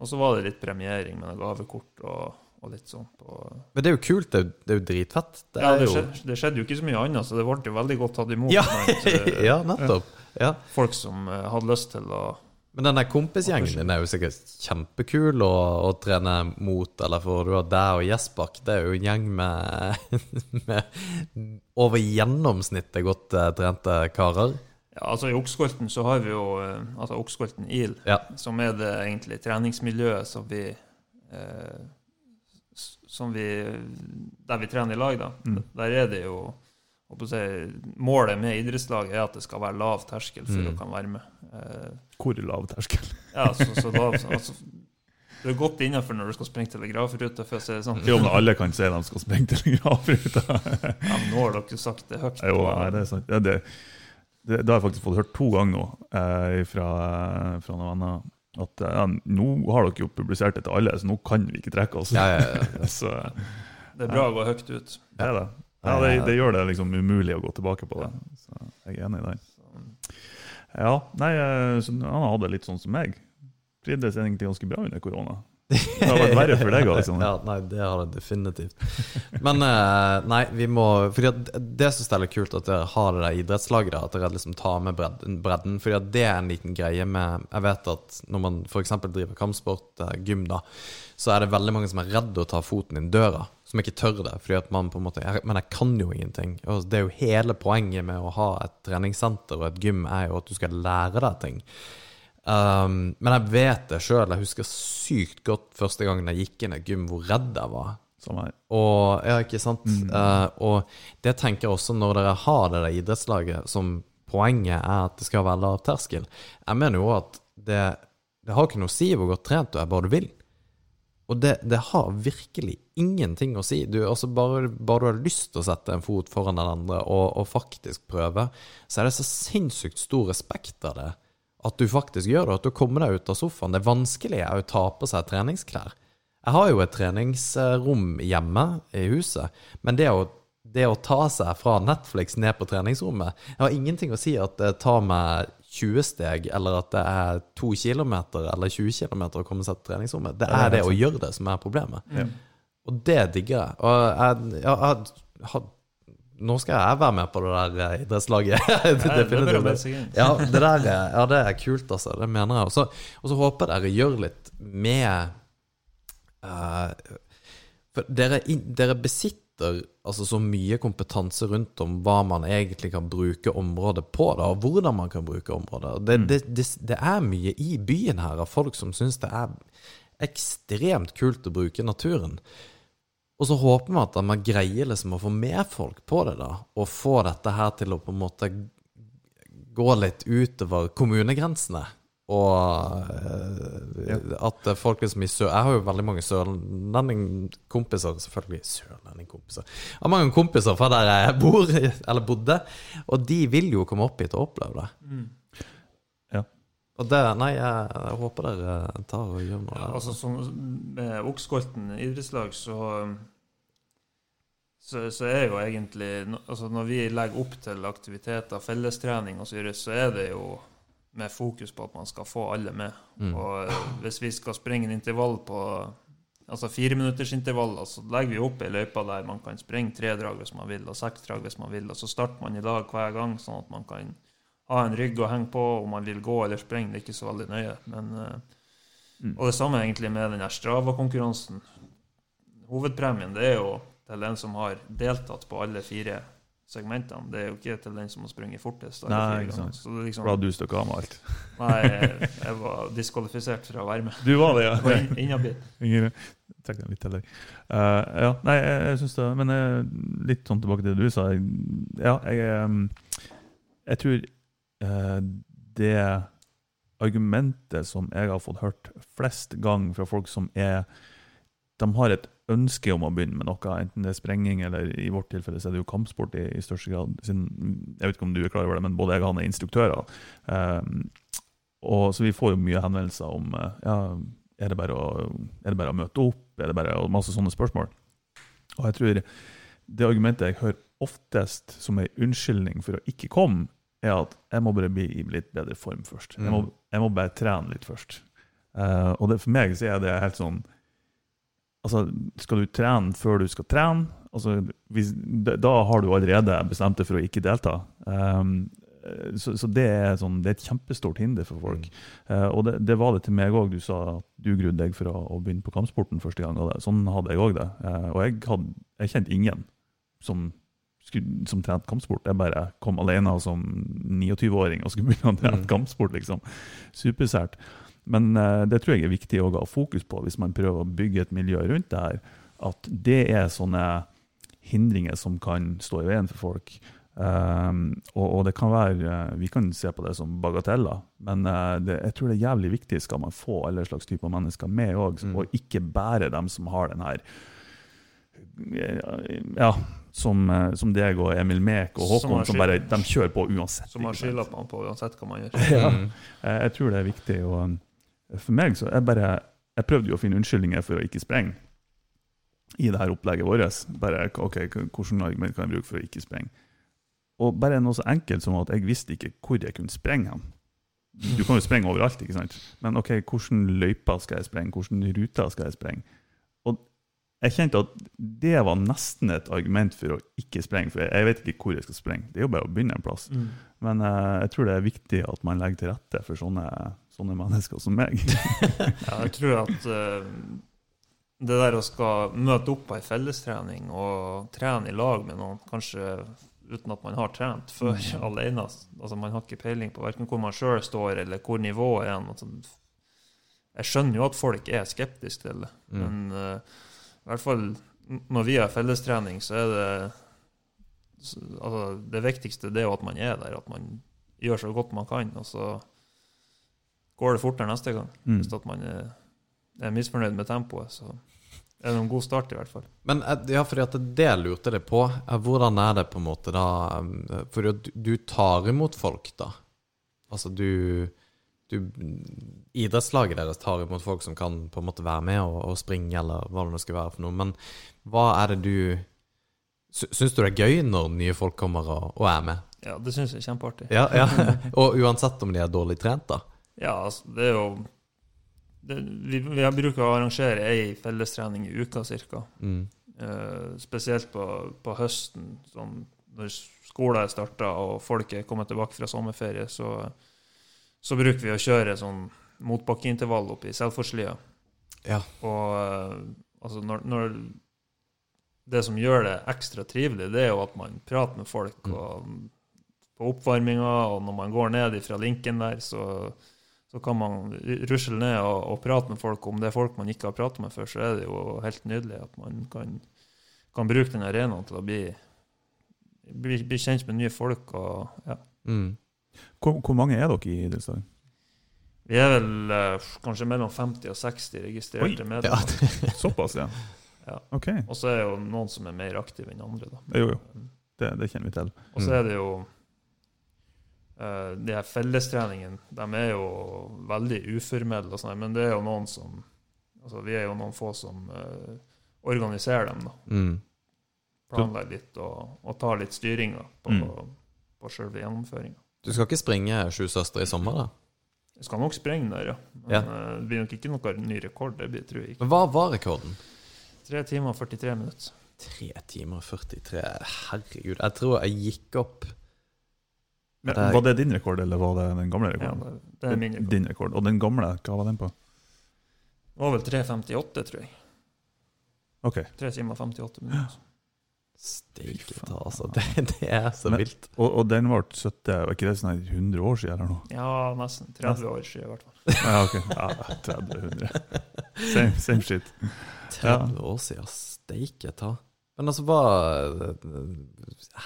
Og så var det litt premiering med noen gavekort og, og litt sånt. Og... Men det er jo kult. Det er, jo- det er jo dritfett. Det ja, det, jo skjedde, det skjedde jo ikke så mye annet, så det ble jo veldig godt tatt imot Ja, blant ja, nettopp. Ja. folk som eh, hadde lyst til å Men den der kompisgjengen din er jo sikkert kjempekul å, å trene mot, eller for du har deg og Jespak. Det er jo en gjeng med, med over gjennomsnittet godt eh, trente karer. Ja, altså I Okskolten så har vi jo eh, altså Okskolten IL, Ja. som er det egentlig treningsmiljøet som vi eh, som vi Der vi trener i lag, da. Mm. Der er det jo Målet med idrettslaget er at det skal være lav terskel for Mm. å kan være med. Eh, Hvor lav terskel? ja, så, så da altså, Du er godt innenfor når du skal springe telegrafruta, for å si det sånn. Jo, om alle kan si de skal springe telegrafruta. Ja, men nå har dere sagt det høyt. Jo, nei, det er sant. Ja, det, det, det har jeg faktisk fått hørt to ganger nå eh, fra, fra noen venner. At eh, ja, nå har dere jo publisert det til alle, så nå kan vi ikke trekke oss. Ja, ja, ja. så Det er bra å gå høyt ut. det er det. Ja, det, det gjør det liksom umulig å gå tilbake på det. Så jeg er enig i det. Ja, nei, eh, han hadde det litt sånn som meg. Trivdes egentlig ganske bra under korona. Det har vært verre for deg, altså. Ja, nei, det har det definitivt. Men eh, nei, vi må Fordi det syns jeg er kult at dere har det der idrettslaget der, at dere liksom tar med bredden. fordi det er en liten greie med Jeg vet at når man f.eks. driver kampsport, eh, gym, da, så er det veldig mange som er redd å ta foten inn døra. Som ikke tør det. Fordi at man på en måte Men jeg kan jo ingenting. Og det er jo hele poenget med å ha et treningssenter og et gym, er jo at du skal lære deg ting. Um, men jeg vet det sjøl. Jeg husker sykt godt første gangen jeg gikk inn i gym, hvor redd jeg var. Og, ja, ikke sant? Eh, og det tenker jeg også når dere har det der idrettslaget som poenget er at det skal være lav terskel. Jeg mener jo at det, det har ikke noe å si hvor godt trent du er, bare du vil. Og det, det har virkelig ingenting å si. Du, altså bare, bare du har lyst til å sette en fot foran den andre og, og faktisk prøve, så er det så sinnssykt stor respekt av det. At du faktisk gjør det, at du kommer deg ut av sofaen. Det vanskelige er å ta på seg treningsklær. Jeg har jo et treningsrom hjemme i huset, men det å, det å ta seg fra Netflix ned på treningsrommet Jeg har ingenting å si at det tar meg 20 steg, eller at det er 2 km eller 20 km å komme seg til treningsrommet. Det er det å gjøre det som er problemet. Ja. Og det digger jeg. Og jeg, jeg, jeg, har- nå skal jeg være med på det der eh, idrettslaget. Det Definitivt. Ja, det der er, ja, det er kult, altså. Det mener jeg. Og så- håper jeg dere gjør litt med uh, For dere, dere besitter altså så mye kompetanse rundt om hva man egentlig kan bruke området på, da, og hvordan man kan bruke området. Det, det, det, det er mye i byen her av folk som syns det er ekstremt kult å bruke naturen. Og så håper vi at man greier liksom å få med folk på det, da. Og få dette her til å på en måte gå litt utover kommunegrensene. Og ja. at folk liksom i sør... Jeg har jo veldig mange sørlendingkompiser, selvfølgelig sørlendingkompiser. Jeg har mange kompiser fra der jeg bor, eller bodde, og de vil jo komme opp hit og oppleve det. Mm. Ja. Og det Nei, jeg, jeg håper dere tar og gjør noe der. Altså som Med Okskolten idrettslag så, så Så er jo egentlig altså Når vi legger opp til aktiviteter, fellestrening osv., så, så er det jo med fokus på at man skal få alle med. Mm. Og eh, hvis vi skal springe en intervall på Altså fireminuttersintervaller, så legger vi opp ei løype der man kan springe tre drag hvis man vil, og seks drag hvis man vil. Og så starter man i dag hver gang, sånn at man kan ha en rygg å henge på om man vil gå eller springe. Det er ikke så veldig nøye. Men eh, Mm. og det samme egentlig med den Strava-konkurransen. Hovedpremien det er jo til den som har deltatt på alle fire segmentene. Det er jo ikke til den som har sprunget fortest. Nei, ikke sant. Så det liksom, Bra du stakk av med alt. nei, jeg, jeg var diskvalifisert fra å være med. Du var det, ja. inhabil. Trekk den litt til deg. Eh, ja, nei, jeg, jeg synes det Men jeg, litt sånn tilbake til det du sa. Ja, jeg eh, Jeg tror eh, det argumentet som jeg har fått hørt flest gang fra folk som er De har et ønske om å begynne med noe, enten det er sprenging eller i vårt tilfelle så er det jo kampsport i, i største grad. Siden, jeg vet ikke om du er klar over det, men både jeg og han er instruktører. Um, og Så vi får jo mye henvendelser om eh, ja, er det, å, er det bare å møte opp, er det bare og masse sånne spørsmål. Og jeg tror det argumentet jeg hører oftest som en unnskyldning for å ikke komme, er at jeg må bare bli i litt bedre form først. Jeg må, Mm. jeg må bare trene litt først. Uh, og det, for meg så er det helt sånn Altså, skal du trene før du skal trene? Altså, hvis, da, har du allerede bestemt deg for å ikke delta. Um, så, så det, er sånn, det er et kjempestort hinder for folk. Eh, og det, det var det til meg òg. Du sa at du grudde deg for å, å begynne på kampsporten første gang. og det, Sånn hadde jeg òg det. Uh, og jeg, hadde, jeg kjente ingen som, skulle, som trente kampsport. Jeg bare kom alene som 29-åring og skulle begynne å trene Mm. kampsport. liksom. Supersært. Men uh, det tror jeg er viktig å ha fokus på hvis man prøver å bygge et miljø rundt det her. At det er sånne hindringer som kan stå i veien for folk. Um, og, og det kan være eh, Vi kan se på det som bagateller, men uh, det, jeg tror det er jævlig viktig skal man få alle slags typer mennesker med òg, Mm. og ikke bare dem som har den her Ja, som, eh, som deg og Emil Mek og Håkon, som, som bare de kjører på uansett. Som har skylappene på uansett hva man gjør. Ja. Mm. Eh, Jeg tror det er viktig. Og eh, for meg så jeg bare Jeg prøvde jo å finne unnskyldninger for å ikke sprenge i det her opplegget vårt. Bare ok, Hvilke argument kan jeg bruke for å ikke sprenge? Og bare noe så enkelt som at jeg visste ikke hvor jeg kunne sprenge hen. Du kan jo sprenge overalt, ikke sant? Men ok, hvilke løyper skal jeg sprenge? Hvilke ruter skal jeg sprenge? Jeg kjente at det var nesten et argument for å ikke sprenge, for jeg- vet ikke hvor jeg skal sprenge. Det er jo bare å begynne en plass. Men uh, jeg tror det er viktig at man legger til rette for sånne, sånne mennesker som meg. Ja, jeg tror at uh, det der å skal møte opp på ei fellestrening og trene i lag med noen, kanskje uten at man har trent før Mm. alene altså Man har ikke peiling på hverken hvor man sjøl står, eller hvor nivået er. Altså, jeg skjønner jo at folk er skeptiske til det, Mm. men eh, i hvert fall når vi har fellestrening, så er det altså, Det viktigste det er jo at man er der, at man gjør så godt man kan. Og så går det fortere neste gang. Mm. Hvis at man er, er misfornøyd med tempoet, så er det en god start, i hvert fall. Men eh, ja, fordi at det lurte jeg på. eh, Hvordan er det på en måte da For du, du tar imot folk, da. Altså du, du Idrettslaget deres tar imot folk som kan på en måte være med og, og springe, eller hva det nå skal være for noe. Men hva er det du sy- Syns du det er gøy når nye folk kommer og, og er med? Ja, det syns jeg er kjempeartig. Ja, ja. Og uansett om de er dårlig trent, da? Ja, altså, det er jo det, vi, vi bruker å arrangere ei fellestrening i uka ca. Mm. Eh, spesielt på, på høsten, sånn, når skolen er starta og folk er kommet tilbake fra sommerferie, så, så bruker vi å kjøre sånn motbakkeintervall oppe i Selforslia. Ja. Og eh, altså når, når Det som gjør det ekstra trivelig, det er jo at man prater med folk Mm. og, på oppvarminga, og når man går ned fra linken der, så, så kan man rusle ned og, og prate med folk. Om det er folk man ikke har pratet med før, så er det jo helt nydelig at man kan, kan bruke den arenaen til å bli, bli, bli kjent med nye folk. Og, ja. Mm. Hvor, hvor mange er dere i idrettslaget? Vi er vel eh, kanskje mellom 50 og 60 registrerte medlemmer. Ja. Såpass, ja. Ja. Ok. Og så er det jo noen som er mer aktive enn andre. Da. Jo, jo. Det, det kjenner vi til. Og så Mm. er det jo eh, De her fellestreningene, de er jo veldig uformelle, og sånt, men det er jo noen som altså Vi er jo noen få som eh, organiserer dem, da. Mm. Planlegger litt og, og tar litt styringa på, Mm. på selve gjennomføringa. Du skal ikke springe Sju søstre i sommer, da? Jeg skal nok springe der, ja. Men Ja. eh, det blir nok ikke noen ny rekord. Det blir, tror jeg ikke. Men hva var rekorden? 3 timer og 43 minutter. 3 timer og 43 Herregud, jeg tror jeg gikk opp Men, Det er- var det din rekord, eller var det den gamle rekorden? Ja, det er min rekord. Din rekord. Og den gamle, hva var den på? Det var vel 3.58, tror jeg. Ok. 3 timer og 58 minutter. Steike ta, altså. Det, det er så Men- vilt. Og, og den ble 70, var ikke det sånn 100 år siden eller noe? Ja, nesten 30 år siden, i hvert fall. Ja, ok. Ja, 30-100. Same, same shit. 30 år siden. Steike ta. Men altså, hva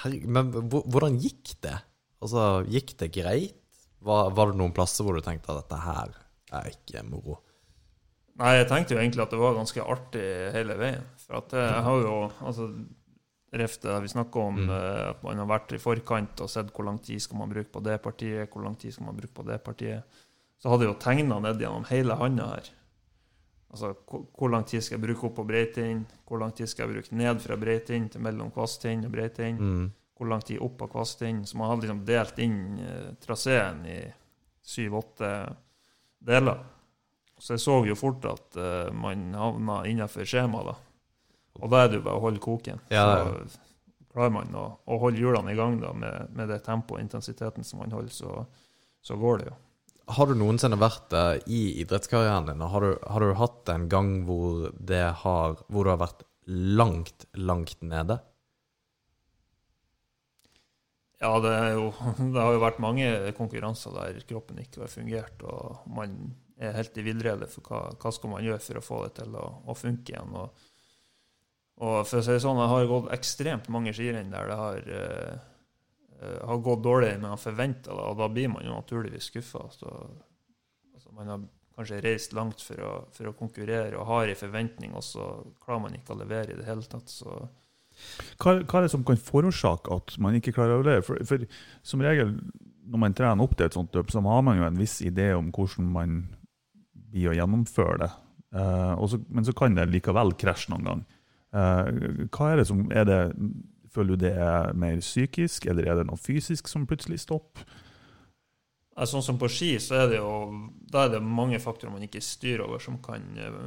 Herregud, men hvordan gikk det? Altså, gikk det greit? Var, var det noen plasser hvor du tenkte at dette her er ikke moro? Nei, jeg tenkte jo egentlig at det var ganske artig hele veien. For at jeg har jo altså, Ref det vi snakker om, Mm. eh, at man har vært i forkant og sett hvor lang tid skal man bruke på det partiet, hvor lang tid skal man bruke på det partiet. Så hadde jeg jo tegna ned gjennom hele handa her. Altså, hvor, hvor lang tid skal jeg bruke opp på Breitind? Hvor lang tid skal jeg bruke ned fra Breitind til mellom Kvasttind og Breitind? Mm. Hvor lang tid opp på Kvasttind? Så man hadde liksom delt inn eh, traseen i syv-åtte deler. Så jeg så jo fort at eh, man havna innenfor skjemaet, da. Og da er det jo bare å holde koken. Ja, Så klarer man å, å holde hjulene i gang da, med, med det tempoet og intensiteten som man holder, så, så går det jo. Har du noensinne vært eh, i idrettskarrieren din, og har du, har du hatt en gang hvor, det har, hvor du har vært langt, langt nede? Ja, det, er jo, det har jo vært mange konkurranser der kroppen ikke har fungert, og man er helt i villrede for hva, hva skal man gjøre for å få det til å, å funke igjen. Og, og for å si det sånn, jeg har gått ekstremt mange skirenn der det har, uh, har gått dårligere enn man forventa, og da blir man jo naturligvis skuffa. Altså, man har kanskje reist langt for å, for å, konkurrere og har en forventning, og så klarer man ikke å levere i det hele tatt. så hva, er det som kan forårsake at man ikke klarer å levere? For, for, som regel når man trener opp til et sånt løp, så har man jo en viss idé om hvordan man blir å gjennomføre det. Eh, også, men så kan det likevel krasje noen gang. Uh, hva er det som er det, Føler du det er mer psykisk, eller er det noe fysisk som plutselig stopper? Sånn som på ski, så er det jo da er det mange faktorer man ikke styrer over, som kan uh,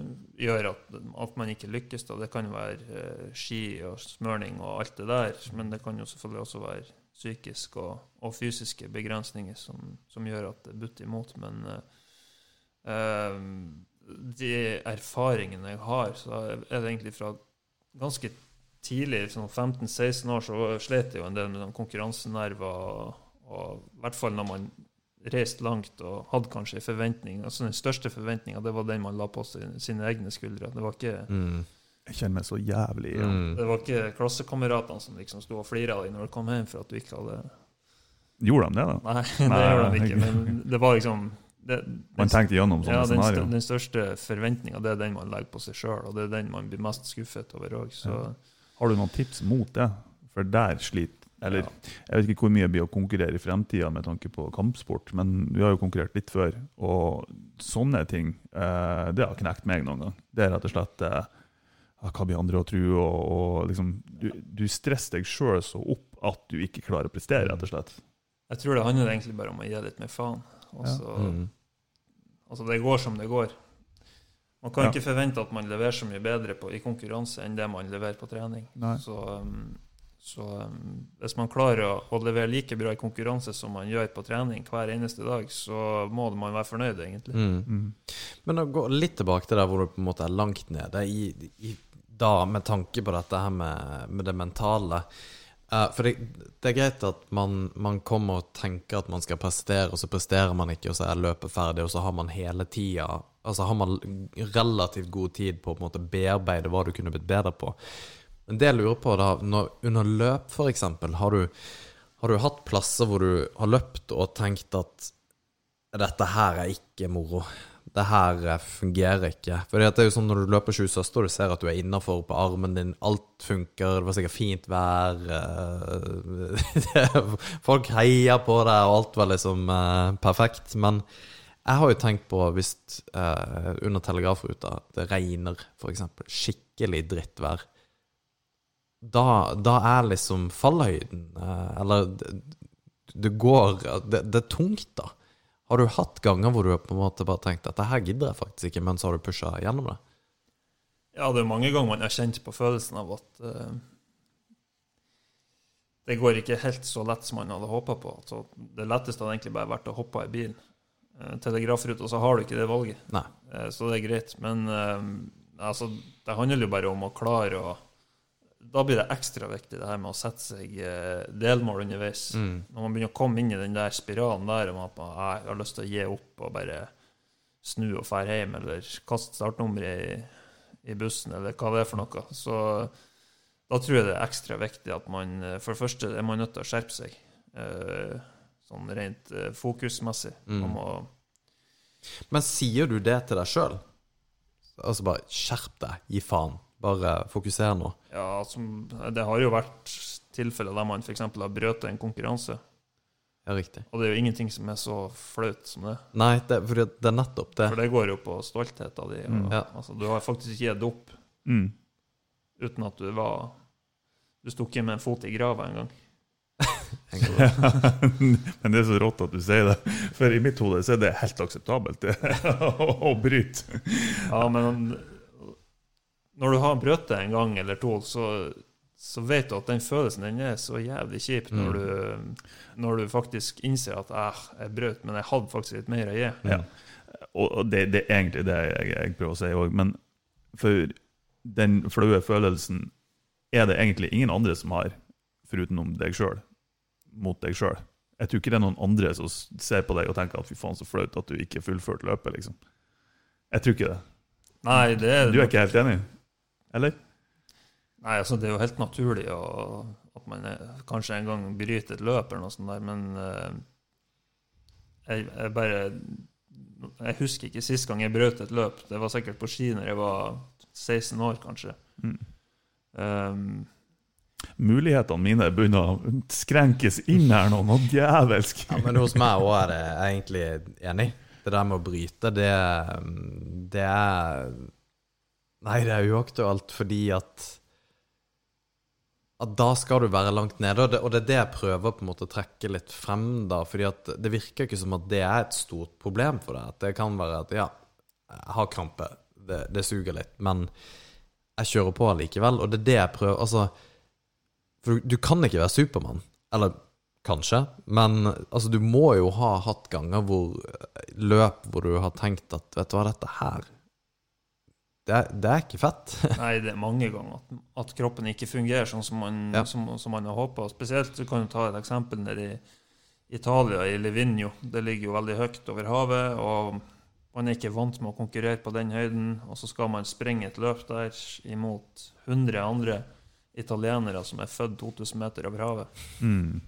gjøre at, at, man ikke lykkes. Da. Det kan være uh, ski og smørning og alt det der, men det kan jo selvfølgelig også være psykiske og, og, fysiske begrensninger som, som, gjør at det butter imot. Men uh, de erfaringene jeg har, så er det egentlig fra ganske tidlig, sånn 15-16 år, så slet jeg jo en del med konkurransenerver. Og, og, I hvert fall når man reiste langt og hadde kanskje en forventning. altså Den største forventninga var den man la på sine, sine egne skuldre. Det var ikke mm. Jeg kjenner meg så jævlig igjen. Mm. Det var ikke klassekameratene som liksom sto og flira av deg når du kom hjem for at du ikke hadde Gjorde de det, da? Nei, det Nei, gjorde de ikke. Men det var liksom det, man tenkte gjennom sånne ja, den, scenario. Den største forventninga er den man legger på seg sjøl, og det er den man blir mest skuffet over òg. Ja. Har du noen tips mot det? For der sliter Eller ja. jeg vet ikke hvor mye det blir å konkurrere i fremtida med tanke på kampsport, men vi har jo konkurrert litt før, og sånne ting, eh, det har knekt meg noen gang. Det er rett og slett eh, hva blir andre å tro? Og, og liksom, du, du, stresser deg sjøl så opp at du ikke klarer å prestere, rett og slett. Jeg tror det handler egentlig bare om å gi litt mer faen. Også, ja. mm. Altså, det går som det går. Man kan ja. ikke forvente at man leverer så mye bedre på, i konkurranse enn det man leverer på trening. Nei. Så, um, så um, hvis man klarer å, å, levere like bra i konkurranse som man gjør på trening hver eneste dag, så må man være fornøyd, egentlig. Mm. Mm. Men å gå litt tilbake til der hvor du på en måte er langt nede, i, i, da med tanke på dette her med, med det mentale. Uh, for det, det, er greit at man, man, kommer og tenker at man skal prestere, og så presterer man ikke, og så er løpet ferdig, og så har man hele tida Altså har man relativt god tid på å på en måte bearbeide hva du kunne blitt bedre på. Men det jeg lurer på, da, når, under løp f.eks., har, har du hatt plasser hvor du har løpt og tenkt at dette her er ikke moro? Det her eh, fungerer ikke. For det er jo sånn når du løper 20 søster, du ser at du er innafor på armen din, alt funker, det var sikkert fint vær eh, Folk heier på deg, og alt var liksom uh, perfekt. Men jeg har jo tenkt på hvis under telegrafruta det regner, f.eks. Skikkelig drittvær. Da, da er liksom fallhøyden Eller det, det går det, det er tungt, da. Har du hatt ganger hvor du på en måte bare tenkt at det her gidder jeg faktisk ikke, men så har du pusha gjennom det? Ja, det er mange ganger man har kjent på følelsen av at uh, det går ikke helt så lett som man hadde håpa på. Altså, det letteste hadde egentlig bare vært å hoppe i bilen. Uh, Telegrafruta, så har du ikke det valget. Uh, så det er greit. Men altså, det handler jo bare om å klare å da blir det ekstra viktig det her med å sette seg eh, delmål underveis. Mm. Når man begynner å komme inn i den der spiralen der om at man jeg har lyst til å gi opp og bare snu og dra hjem, eller kaste startnummeret i, i, bussen, eller hva det er for noe, så da tror jeg det er ekstra viktig at man eh, For det første er man nødt til å skjerpe seg, eh, sånn rent fokusmessig. Mm. Å, Men sier du det til deg sjøl? Altså bare skjerp deg, gi faen. Bare fokuser nå. Ja, som, det har jo vært tilfeller der man f.eks. har brøt en konkurranse. Ja, riktig. Og det er jo ingenting som er så flaut som det. Nei, det, for det er nettopp det. For det går jo på stoltheten din. Mm. Ja. Altså, du har faktisk ikke gitt opp mm. uten at du var Du sto ikke med en fot i grava engang. Men det er så rått at du sier det. For i mitt hode så er det helt akseptabelt det, å bryte. ja, men når du har brøt det en gang eller to, så, så vet du at den følelsen den er så jævlig kjip når, Mm. du, når du faktisk innser at eh, jeg brøt, men jeg hadde faktisk litt mer å gi. Ja. Og det, det er egentlig det jeg, jeg prøver å si òg, men for den flaue følelsen er det egentlig ingen andre som har, forutenom deg sjøl, mot deg sjøl. Jeg tror ikke det er noen andre som ser på deg og tenker at fy faen, så flaut at du ikke fullførte løpet, liksom. Jeg tror ikke det. Nei, det er, Du er ikke helt enig? Eller? nei, altså, det er jo helt naturlig å, at man er, kanskje en gang bryter et løp eller noe sånt der, men uh, jeg, jeg bare Jeg husker ikke sist gang jeg brøt et løp. Det var sikkert på ski når jeg var 16 år, kanskje. Mm. Um, Mulighetene mine begynner å skrenkes inn her nå, noe djevelsk. Ja, men hos meg òg er det jeg egentlig enig. Det der med å bryte, det, det er Nei, det er uaktuelt fordi at at da skal du være langt nede, og det, og det er det jeg prøver på en måte å trekke litt frem, da. fordi at det virker ikke som at det er et stort problem for deg. At det kan være at ja, jeg har krampe, det, det suger litt, men jeg kjører på allikevel. Og det er det jeg prøver Altså, for du, du kan ikke være Supermann. Eller kanskje, men altså, du må jo ha hatt ganger hvor løp hvor du har tenkt at vet du hva, dette her det er, det er ikke fett. Nei, det er mange ganger at, at kroppen ikke fungerer sånn som man, Ja. som, som man har håpa. Spesielt du kan du ta et eksempel nede i Italia, i Livigno. Det ligger jo veldig høyt over havet, og man er ikke vant med å konkurrere på den høyden. Og så skal man sprenge et løp der imot 100 andre italienere som er født 2000 meter over havet. Mm.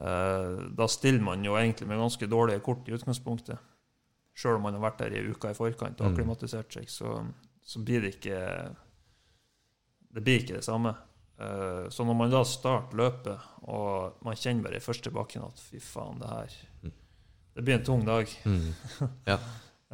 Eh, da stiller man jo egentlig med ganske dårlige kort i utgangspunktet. Sjøl om man har vært der i uka i forkant og Mm. akklimatisert seg, så, så blir det ikke Det blir ikke det samme. Eh, så når man da starter løpet, og man kjenner bare i første bakken at fy faen, det her Mm. Det blir en tung dag. Mm. Ja.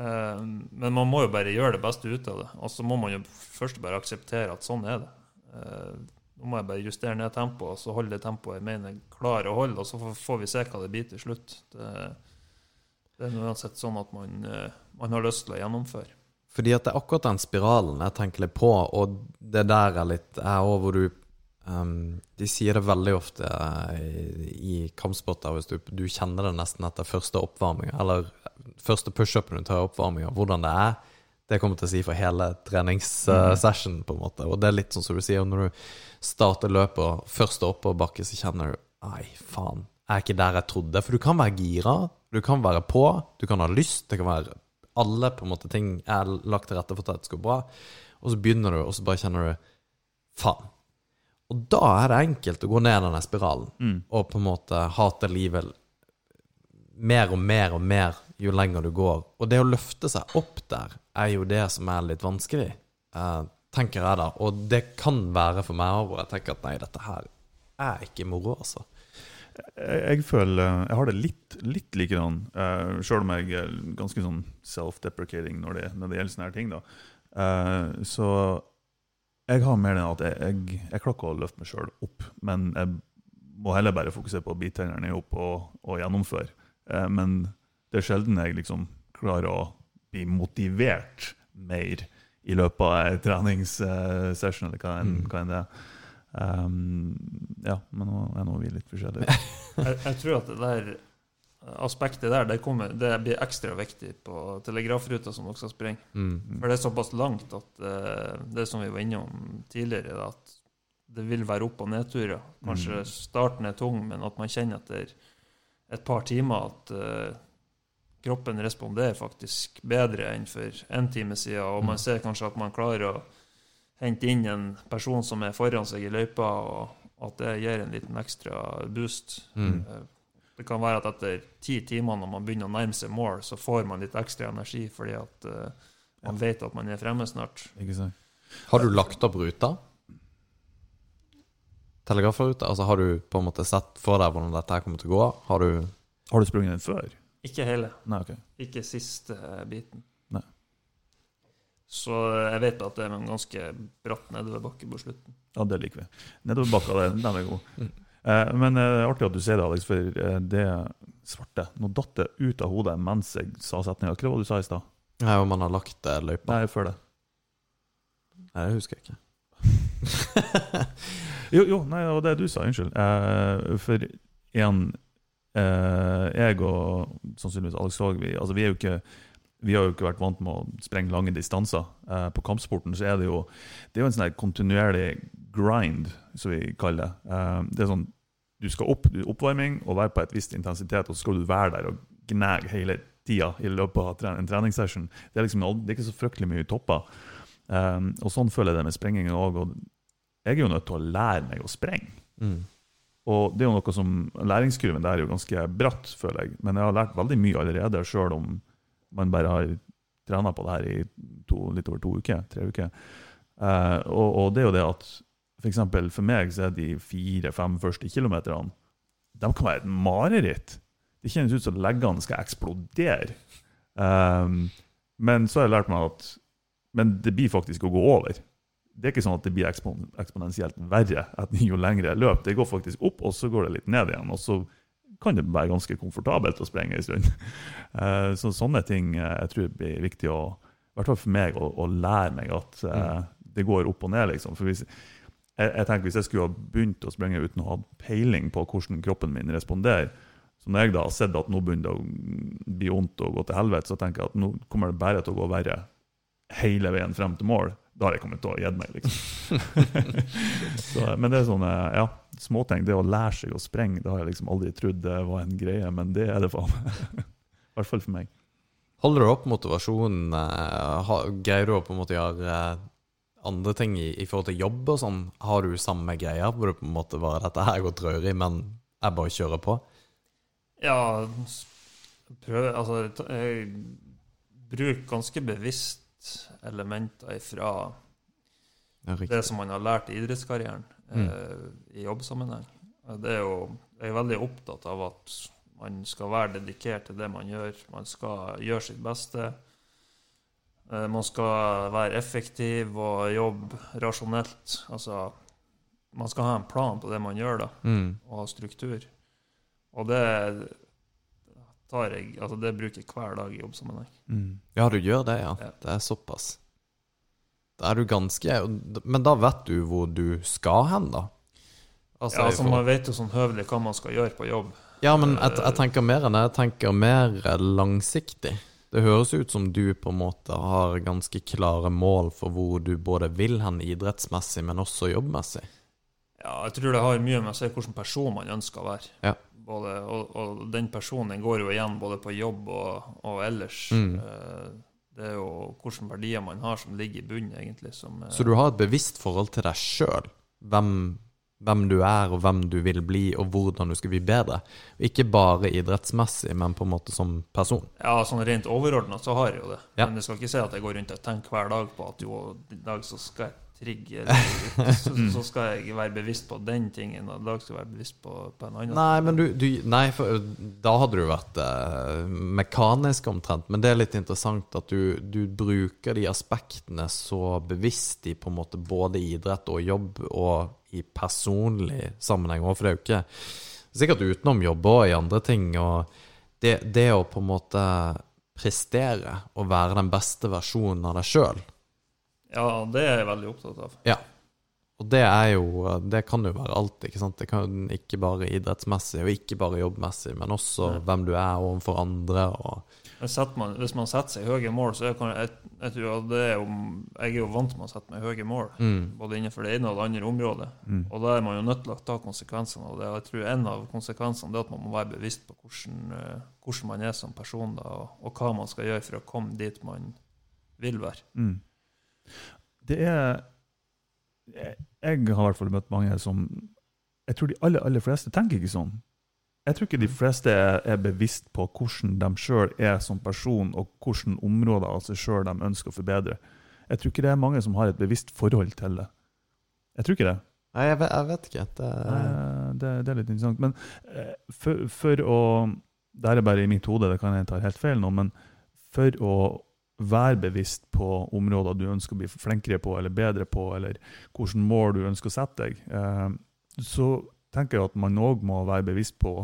men man må jo bare gjøre det beste ut av det. Og så må man jo først bare akseptere at sånn er det. Eh, nå må jeg bare justere ned tempoet, og så holde det tempoet jeg mener jeg klarer å holde, og så får- vi se hva det blir til slutt. Det, det er uansett sånn at man, eh, man har lyst til å gjennomføre. Fordi at det er akkurat den spiralen jeg tenker litt på, og det der er litt er også hvor du um, De sier det veldig ofte eh, i, i kampsporter, hvis du, du kjenner det nesten etter første oppvarming, eller første pushupen du tar i oppvarminga, hvordan det er. Det kommer til å si for hele treningssession, på en måte. Og det er litt sånn som du sier, når du starter løpet og første oppoverbakke, så kjenner du Nei, faen. Jeg er ikke der jeg trodde. For du kan være gira, du kan være på, du kan ha lyst. Det kan være alle på en måte ting er lagt til rette for at det skal gå bra. Og så begynner du, og så bare kjenner du Faen. Og da er det enkelt å gå ned denne spiralen Mm. og på en måte hate livet mer og mer og mer jo lenger du går. Og det å løfte seg opp der er jo det som er litt vanskelig, eh, tenker jeg da. Og det kan være for meg òg, hvor jeg tenker at nei, dette her er ikke moro, altså. Jeg, føler Jeg har det litt, litt likedan, uh, sjøl om jeg er ganske sånn self-deprecating når det, når det gjelder sånne her ting. da. Uh, så jeg har mer den at jeg, jeg, jeg klarer ikke å løfte meg sjøl opp, men jeg må heller bare fokusere på å bite tennene opp og, og gjennomføre. Uh, men det er sjelden jeg liksom klarer å bli motivert mer i løpet av en treningssession, eller hva enn Mm. hva enn det er. Um, ja, men nå er nå vi litt forskjellige. Jeg, jeg tror at det der aspektet der, det, kommer, det blir ekstra viktig på telegrafruta som dere skal sprenge. Mm. For det er såpass langt at uh, det som vi var innom tidligere, da, at det vil være opp- og nedturer. Kanskje Mm. starten er tung, men at man kjenner etter et par timer at uh, kroppen responderer faktisk bedre enn for en time siden, og man Mm. ser kanskje at man klarer å hente inn en person som er foran seg i løypa, og at det gir en liten ekstra boost. Mm. Eh, Det kan være at etter ti timer, når man begynner å nærme seg mål, så får man litt ekstra energi fordi at uh, man vet at man er fremme snart. Ikke sant? Har du lagt opp ruta? Telegrafruta? Altså, har du på en måte sett for deg hvordan dette her kommer til å gå? Har du Har du sprunget den før? Ikke hele. Nei, okay. Ikke siste eh, biten. Så jeg vet at det er en ganske bratt nedoverbakke på slutten. Ja, det liker vi. Nedoverbakka, den er god. Mm. Eh, men eh, artig at du sier det, Alex, for eh, det svarte Nå datt det ut av hodet mens jeg sa setninga. Hva var det du sa i stad? Nei, om man har lagt løypa? Nei, før det. Nei, det husker jeg ikke. Jo, jo, nei, det var det du sa. Unnskyld. Eh, for igjen eh, Jeg og sannsynligvis Alex Haag, vi, altså, vi er jo ikke vi har jo ikke vært vant med å sprenge lange distanser. Eh, på kampsporten så er det jo det er jo en sånn kontinuerlig grind, som vi kaller det. Eh, det er sånn, Du skal opp, du, oppvarming og være på et visst intensitet, og så skal du være der og gnage hele tida i løpet av tre- en treningssession. Det er liksom det er ikke så fryktelig mye topper. Eh, og sånn føler jeg det med sprengingen òg. Og jeg er jo nødt til å lære meg å sprenge. Mm. Og det er jo noe som, Læringskurven der er jo ganske bratt, føler jeg. Men jeg har lært veldig mye allerede, sjøl om man bare har trena på det her i to, litt over to uker. Tre uker. Eh, og, og det er jo det at for eksempel for meg så er de fire-fem første kilometerne de kan være et mareritt. Det kjennes ut som leggene skal eksplodere. Um, men så har jeg lært meg at Men det blir faktisk å gå over. Det er ikke sånn at det blir ekspon eksponentielt verre jo lengre jeg løper. Det går faktisk opp, og så går det litt ned igjen. Og så kan det være ganske komfortabelt å sprenge en stund. Eh, så sånne ting eh, jeg tror blir viktig å, i hvert fall for meg, å, å lære meg at eh, det går opp og ned. liksom. For hvis, jeg, jeg tenker Hvis jeg skulle ha begynt å sprenge uten å ha peiling på hvordan kroppen min responderer, så når jeg da har sett at nå begynner det å bli vondt og gå til helvete, så tenker jeg at nå kommer det bare til å gå verre hele veien frem til mål. Da har jeg kommet til å gjette meg, liksom. så, men det er sånne ja, småting. Det å lære seg å sprenge, det har jeg liksom aldri trodd det var en greie, men det er det faen meg. I hvert fall for meg. Holder du opp motivasjonen? eh, Greier du å på en måte gjøre eh, andre ting i, i forhold til jobb og sånn? Har du samme greia hvor det på en måte var Dette her går traurig, men jeg bare kjører på? Ja, prøv, altså, jeg bruker ganske bevisst elementer fra Ja, det som man har lært i idrettskarrieren eh, i jobbsammenheng. Det er jo, jeg er veldig opptatt av at man skal være dedikert til det man gjør. Man skal gjøre sitt beste. Eh, man skal være effektiv og jobbe rasjonelt. Altså, man skal ha en plan på det man gjør, da Mm. og ha struktur. Og det tar jeg, altså det bruker jeg hver dag i jobbsammenheng. Mm. Ja, du gjør det, ja. Ja. Det er såpass. Da er du ganske Men da vet du hvor du skal hen, da? Altså, ja, altså Man vet jo sånn høvelig hva man skal gjøre på jobb. ja, men jeg, jeg tenker mer enn det. Jeg tenker mer eh, langsiktig. Det høres ut som du på en måte har ganske klare mål for hvor du både vil hen idrettsmessig, men også jobbmessig. Ja, jeg tror det har mye med å si hvilken person man ønsker å være. Ja. Både, og, og den personen går jo igjen både på jobb og, og ellers. Mm. Eh, Det er jo hvilke verdier man har som ligger i bunnen, egentlig. Som, eh, Så du har et bevisst forhold til deg sjøl. Hvem, hvem du er, og hvem du vil bli, og hvordan du skal bli bedre. Ikke bare idrettsmessig, men på en måte som person. Ja, sånn rent overordna så har jeg jo det. Ja. Men jeg skal ikke si at jeg går rundt og tenker hver dag på at jo, i dag så skal jeg trigge, eller så, så skal jeg ikke være bevisst på den tingen, og da skal jeg være bevisst på, på en annen. Nei, men du, du Nei, for da hadde du vært eh, mekanisk omtrent. Men det er litt interessant at du, du bruker de aspektene så bevisst i på en måte både idrett og jobb, og i personlig sammenheng òg, for det er jo ikke Sikkert utenom jobb og i andre ting. Og det, det å på en måte prestere og være den beste versjonen av deg sjøl, Ja, det er jeg veldig opptatt av. ja. Og det er jo Det kan jo være alt, ikke sant. Det kan ikke bare idrettsmessig, og ikke bare jobbmessig, men også hvem du er overfor andre, man, hvis man setter seg høye mål, så er jeg, jeg, tror at det er jo, jeg er jo vant med å sette meg høye mål. mm, Både innenfor det ene og det andre området. Mm. Og da er man jo nødt til å ta konsekvensene av det. Og jeg tror en av konsekvensene er at man må være bevisst på hvordan, eh, hvordan man er som person, da, og, og hva man skal gjøre for å komme dit man vil være. Mm. Det er Jeg har i hvert fall møtt mange som Jeg tror de aller, aller fleste tenker ikke sånn. Jeg tror ikke de fleste er, bevisst på hvordan de sjøl er som person, og hvilke områder av seg sjøl de ønsker å forbedre. Jeg tror ikke det er mange som har et bevisst forhold til det. Jeg tror ikke det. Nei, jeg vet, jeg vet ikke. Det, det, det er litt interessant. Men eh, for, for å Det er bare i mitt hode, det kan jeg ta helt feil nå, men for å være bevisst på områder du ønsker å bli flinkere på eller bedre på, eller hvilke mål du ønsker å sette deg, eh, så tenker jeg at man òg må være bevisst på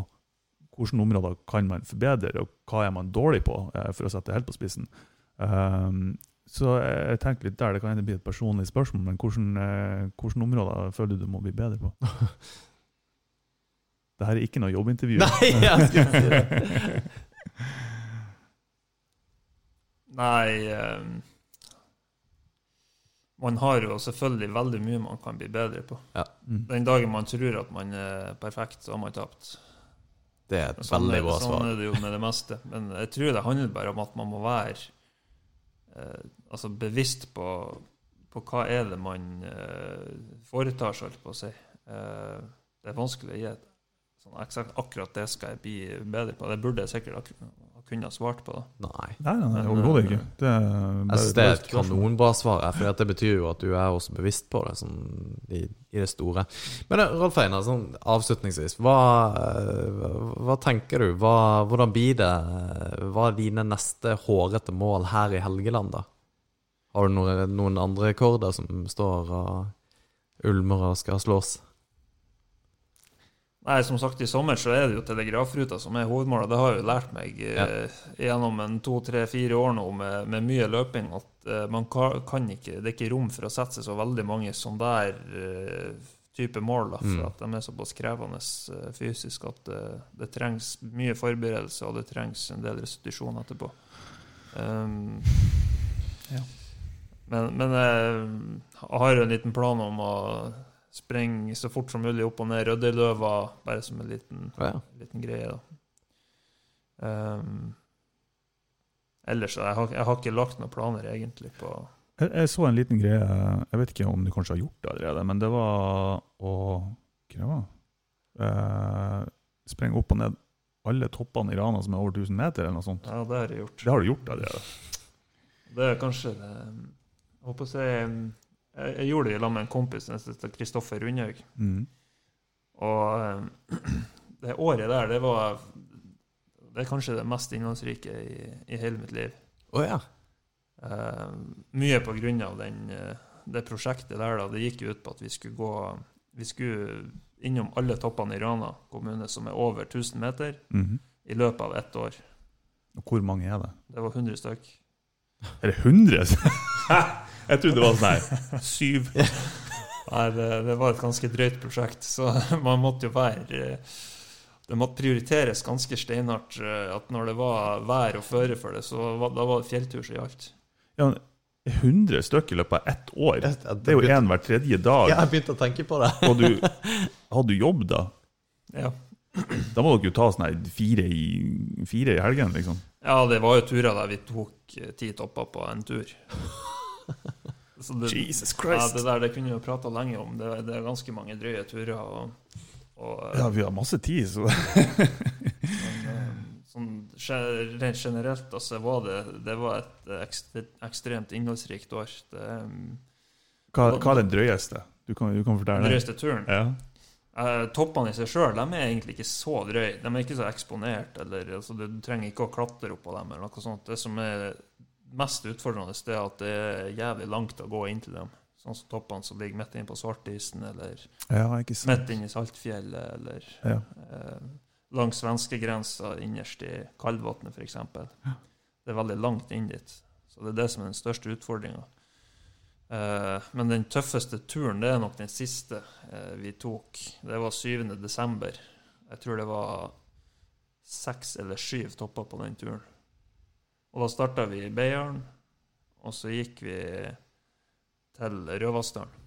hvilke områder kan man forbedre, og hva er man dårlig på, eh, for å sette det helt på spissen. Um, Så jeg tenker litt der, det kan hende bli et personlig spørsmål, men hvilke områder føler du du må bli bedre på? Dette er ikke noe jobbintervju. Nei, jeg skulle si det. Nei eh, Man har jo selvfølgelig veldig mye man kan bli bedre på. Mm. Den dagen man tror at man er perfekt, så har man tapt. Det er et Sånn, veldig godt svar sånn er det jo med det meste. Men jeg tror det handler bare om at man må være eh, altså bevisst på, på hva er det man eh, foretar seg, holdt på å si. Eh, det er vanskelig å gi et sånn eksakt akkurat det skal jeg bli bedre på. Det burde jeg sikkert ha kun- ha svart på. da. Nei. Nei, nei, nei overhodet eh, ikke. Det er Jeg bare- synes det er et kanonbra svar, for det betyr jo at du er også bevisst på det sånn, i, i det store. Men eh, Rolf Einar, sånn avslutningsvis, hva, eh, hva tenker du? Hva, hvordan blir det? Hva er dine neste hårete mål her i Helgeland, da? Har du noen, noen andre rekorder som står og ulmer og skal slås? Nei, som sagt, i sommer så er det jo telegrafruta som er hovedmålet. Det har jeg jo lært meg eh, gjennom en to, tre, fire år nå med, med mye løping at eh, man kan, kan ikke Det er ikke rom for å sette seg så veldig mange sånn der eh, type mål, da, for Mm. at de er såpass krevende eh, fysisk at det, det trengs mye forberedelse, og det trengs en del restitusjon etterpå. Um, Ja. Men, men jeg har jo en liten plan om å sprenge så fort som mulig opp og ned Røddeløva, bare som en liten, Å ja. liten greie. da. Um, ellers jeg har, jeg har ikke lagt noen planer egentlig på Jeg, jeg så en liten greie, jeg vet ikke om du kanskje har gjort det allerede, men det var å Hva det var eh, Sprenge opp og ned alle toppene i Rana som er over 1000 meter, eller noe sånt. Ja, det har jeg gjort. Det har du gjort allerede. Det er kanskje det Jeg håper å si Jeg, gjorde det i lag med en kompis som heter Kristoffer Rundhaug. Mm. Og eh, det året der, det var Det er kanskje det mest innholdsrike i, i hele mitt liv. Oh, ja. uh, mye på grunn av den, eh, det prosjektet der. da, Det gikk ut på at vi skulle gå Vi skulle innom alle toppene i Rana kommune som er over 1000 meter, Mhm. i løpet av ett år. Og hvor mange er det? Det var 100 stykk. Er det 100? jeg trodde det var sånn her syv. Nei, det, det var et ganske drøyt prosjekt, så man måtte jo være Det måtte prioriteres ganske steinhardt. eh, At når det var vær og føre for det, så var, da var det fjelltur som gjaldt. Ja, 100 stykker i løpet av ett år. Det er jo én hver tredje dag. Ja, jeg begynte å tenke på det. Og du, hadde du jobb da? Ja. Da må dere jo ta sånn fire i, fire i helgen, liksom. ja, det var jo turer der vi tok eh, ti topper på en tur. Så det, Jesus ja, det der det kunne vi jo prata lenge om. Det, det er ganske mange drøye turer. Og, og, eh, Ja, vi har masse tid, så Men, eh, sånn rent generelt, altså, var det, det var et eh, ekstremt innholdsrikt år. Det, um, hva, hva er den drøyeste? Du kan, du kan den fortelle. drøyeste turen. Ja. Uh, toppene i seg sjøl er egentlig ikke så drøye. De er ikke så eksponert. Eller, altså, du trenger ikke å klatre opp på dem. eller noe sånt. Det som er mest utfordrende, det er at det er jævlig langt å gå inn til dem. Sånn som toppene som ligger midt inne på Svartisen, eller ja, midt inne i Saltfjellet, eller Ja. eh, langs svenskegrensa innerst i Kalvatnet, f.eks. Det er veldig langt inn dit. Så det er det som er den største utfordringa. Eh, men den tøffeste turen, det er nok den siste eh, vi tok. Det var 7. desember. Jeg tror det var seks eller syv topper på den turen. Og da starta vi i Beiarn, og så gikk vi til Røvassdalen.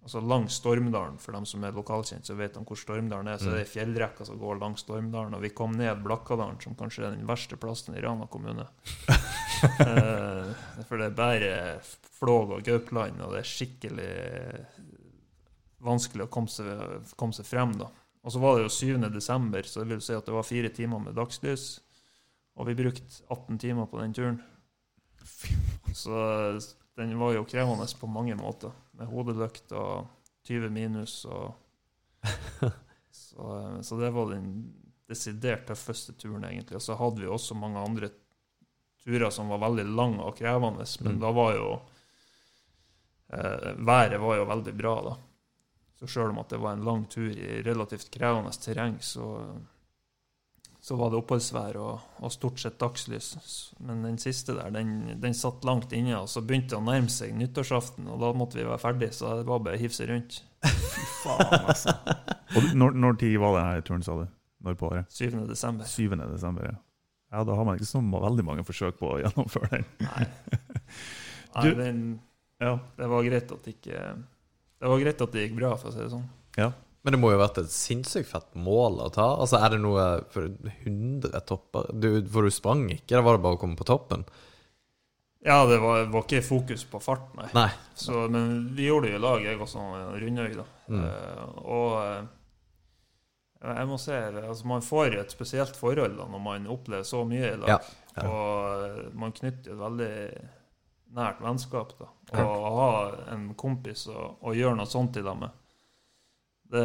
Altså langs Stormdalen, for dem som er lokalkjent, så vet de hvor Stormdalen er. Så det er fjellrekka som går langs Stormdalen. Og vi kom ned Blakkadalen, som kanskje er den verste plassen i Rana kommune. eh, for det er bare flåg og gaupland, og det er skikkelig vanskelig å komme seg, komme seg frem, da. Og så var det jo 7. desember, så det vil si at det var fire timer med dagslys. Og vi brukte 18 timer på den turen. Så den var jo krevende på mange måter. Med hodelykt og 20 minus og så, så det var den desidert tøffeste turen, egentlig. Og så hadde vi også mange andre turer som var veldig lange og krevende, men Mm. da var jo eh, Været var jo veldig bra, da. Så sjøl om at det var en lang tur i relativt krevende terreng, så, så var det oppholdsvær og, og stort sett dagslys. Men den siste der, den, den satt langt inne, og så begynte det å nærme seg nyttårsaften, og da måtte vi være ferdig, så det var bare å hive seg rundt. Fy Faen, altså. Og når, når tid var det denne turen, sa du? Når på året? 7. desember. 7. desember, ja. Ja, da har man ikke så veldig mange forsøk på å gjennomføre den. Nei. Nei, Du- den, Ja. det var greit at det ikke Det var greit at det gikk bra, for å si det sånn. Men det må jo ha vært et sinnssykt fett mål å ta. Altså, Er det noe for 100 topper? Du, for du sprang ikke, da var det bare å komme på toppen? Ja, det var, var ikke fokus på fart, nei. Nei. Så, men vi gjorde det i lag, jeg også, Rundøy, da. Mm. Uh, og uh, jeg må si altså Man får et spesielt forhold da, når man opplever så mye i lag. Ja, ja. Og uh, man knytter et veldig nært vennskap. da. Og å ha en kompis og, og gjøre noe sånt i lag med, det,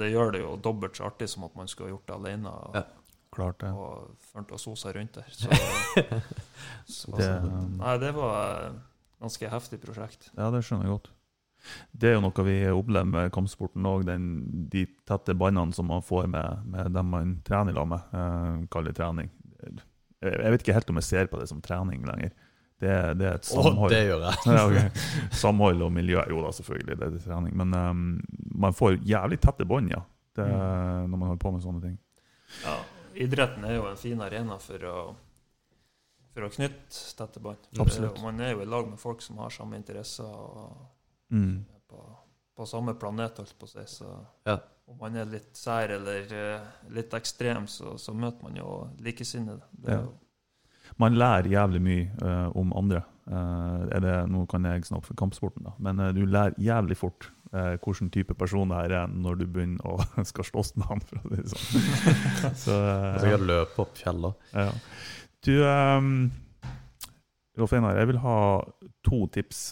det gjør det jo dobbelt så artig som at man skulle gjort det alene. Og, Ja. Klart det. og ført og sosa rundt der. Så, så Det- Nei, det var et ganske heftig prosjekt. Ja, det skjønner jeg godt. Det er jo noe vi opplever med kampsporten òg, de tette båndene som man får med, med dem man trener i lag med. Eh, trening. Jeg vet ikke helt om jeg ser på det som trening lenger. Det, det er et Å, samhold. det gjør jeg. ja, okay. Samhold og miljø. Jo da, selvfølgelig, det er trening. Men um, man får jævlig tette bånd, ja. Det, Mm. Når man holder på med sånne ting. Ja, idretten er jo en fin arena for å, for å knytte tette bånd. Absolutt. Man er jo i lag med folk som har samme interesser og Mm. er på, på samme planet, holdt på å si. Så Ja. om man er litt sær eller eh, litt ekstrem, så, så møter man jo likesinnede. Det er Ja. jo Man lærer jævlig mye uh, om andre. Uh, det, nå kan jeg snakke for kampsporten, da, men uh, du lærer jævlig fort uh, hvilken type person det her er når du begynner å skal slåss med han. for å si det sånn. Så, eh, Så jeg kan løpe opp fjellet. Ja. Du, um, Rolf Einar, jeg vil ha to tips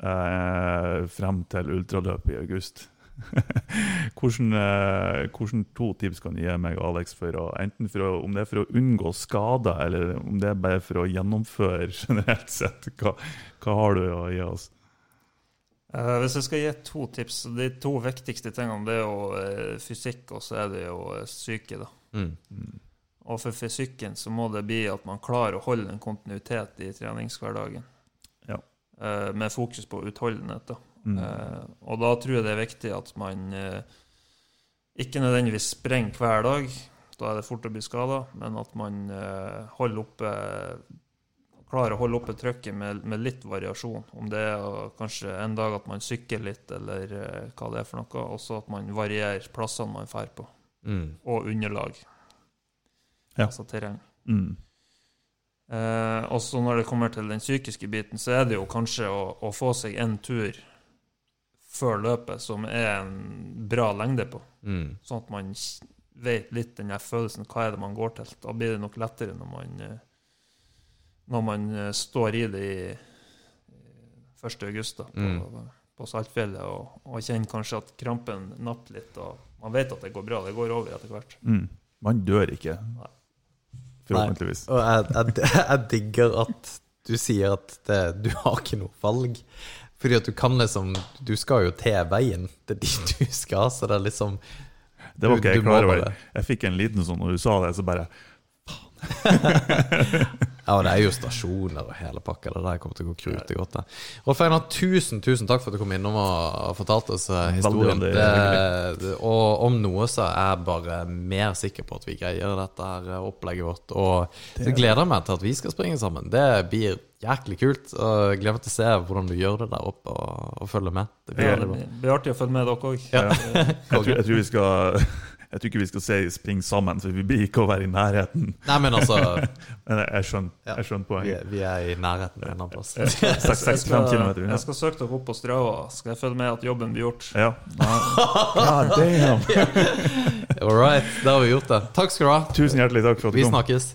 frem til ultraløpet i august. hvordan, eh, hvordan to tips kan du gi meg, Alex, for å, enten for å, om det er for å unngå skader, eller om det er bare for å gjennomføre generelt sett? Hva, hva har du å gi oss? Eh, hvis jeg skal gi to tips, de to viktigste tingene det er jo eh, fysikk, og så er det jo psyke. da. Mm. Mm. Og for fysikken så må det bli at man klarer å holde en kontinuitet i treningshverdagen. Ja. Eh, med fokus på utholdenhet. da. Mm. Eh, og da tror jeg det er viktig at man eh, ikke nødvendigvis sprenger hver dag, da er det fort å bli skada, men at man eh, holder oppe klarer å holde oppe trykket med, med litt variasjon. Om det er kanskje en dag at man sykler litt, eller eh, hva det er for noe. Også at man varierer plassene man drar på, Mm. og underlag. Ja. Altså terreng. Mm. Eh, også når det kommer til den psykiske biten, så er det jo kanskje å, å få seg en tur før løpet som er en bra lengde på. Mm. Sånn at man vet litt den der følelsen. Hva er det man går til? Da blir det nok lettere når man, eh, når man eh, står i det i, i 1. august da, på, Mm. på Saltfjellet og, og kjenner kanskje at krampen napper litt. og Man vet at det går bra. Det går over etter hvert. Mm. Man dør ikke, Nei. forhåpentligvis. Og jeg, jeg, jeg digger at du sier at det, du har ikke noe valg. Fordi at du kan liksom Du skal jo til veien. Det er dit du skal, så det er liksom Det var ikke jeg klar over. Jeg fikk en liten sånn når du sa det, så bare Ja, og det er jo stasjoner og hele pakka. Det der kommer til å gå krute godt. Rolf Einar, tusen tusen takk for at du kom innom og fortalte oss eh, historien. Det, det, og om noe så er jeg bare mer sikker på at vi greier dette her eh, opplegget vårt. Og jeg gleder meg til at vi skal springe sammen. Det blir jæklig kult. Og jeg gleder meg til å se hvordan du gjør det der oppe, og, og følge med. Det blir Det blir artig å følge med dere òg. Ja. jeg jeg tror vi skal Jeg tror ikke vi skal se springe sammen, for vi blir ikke å være i nærheten. Nei, men altså Men jeg, skjønner, Ja. jeg skjønner vi, poenget. vi er i nærheten en annen plass. Seks- Jeg seks- skal, fem jeg skal søke dere opp på Strava. Skal jeg følge med at jobben blir gjort? Ja. God damn. All right, da har vi gjort det. Takk skal du ha. Tusen hjertelig takk for at du kom. Vi kom. snakkes.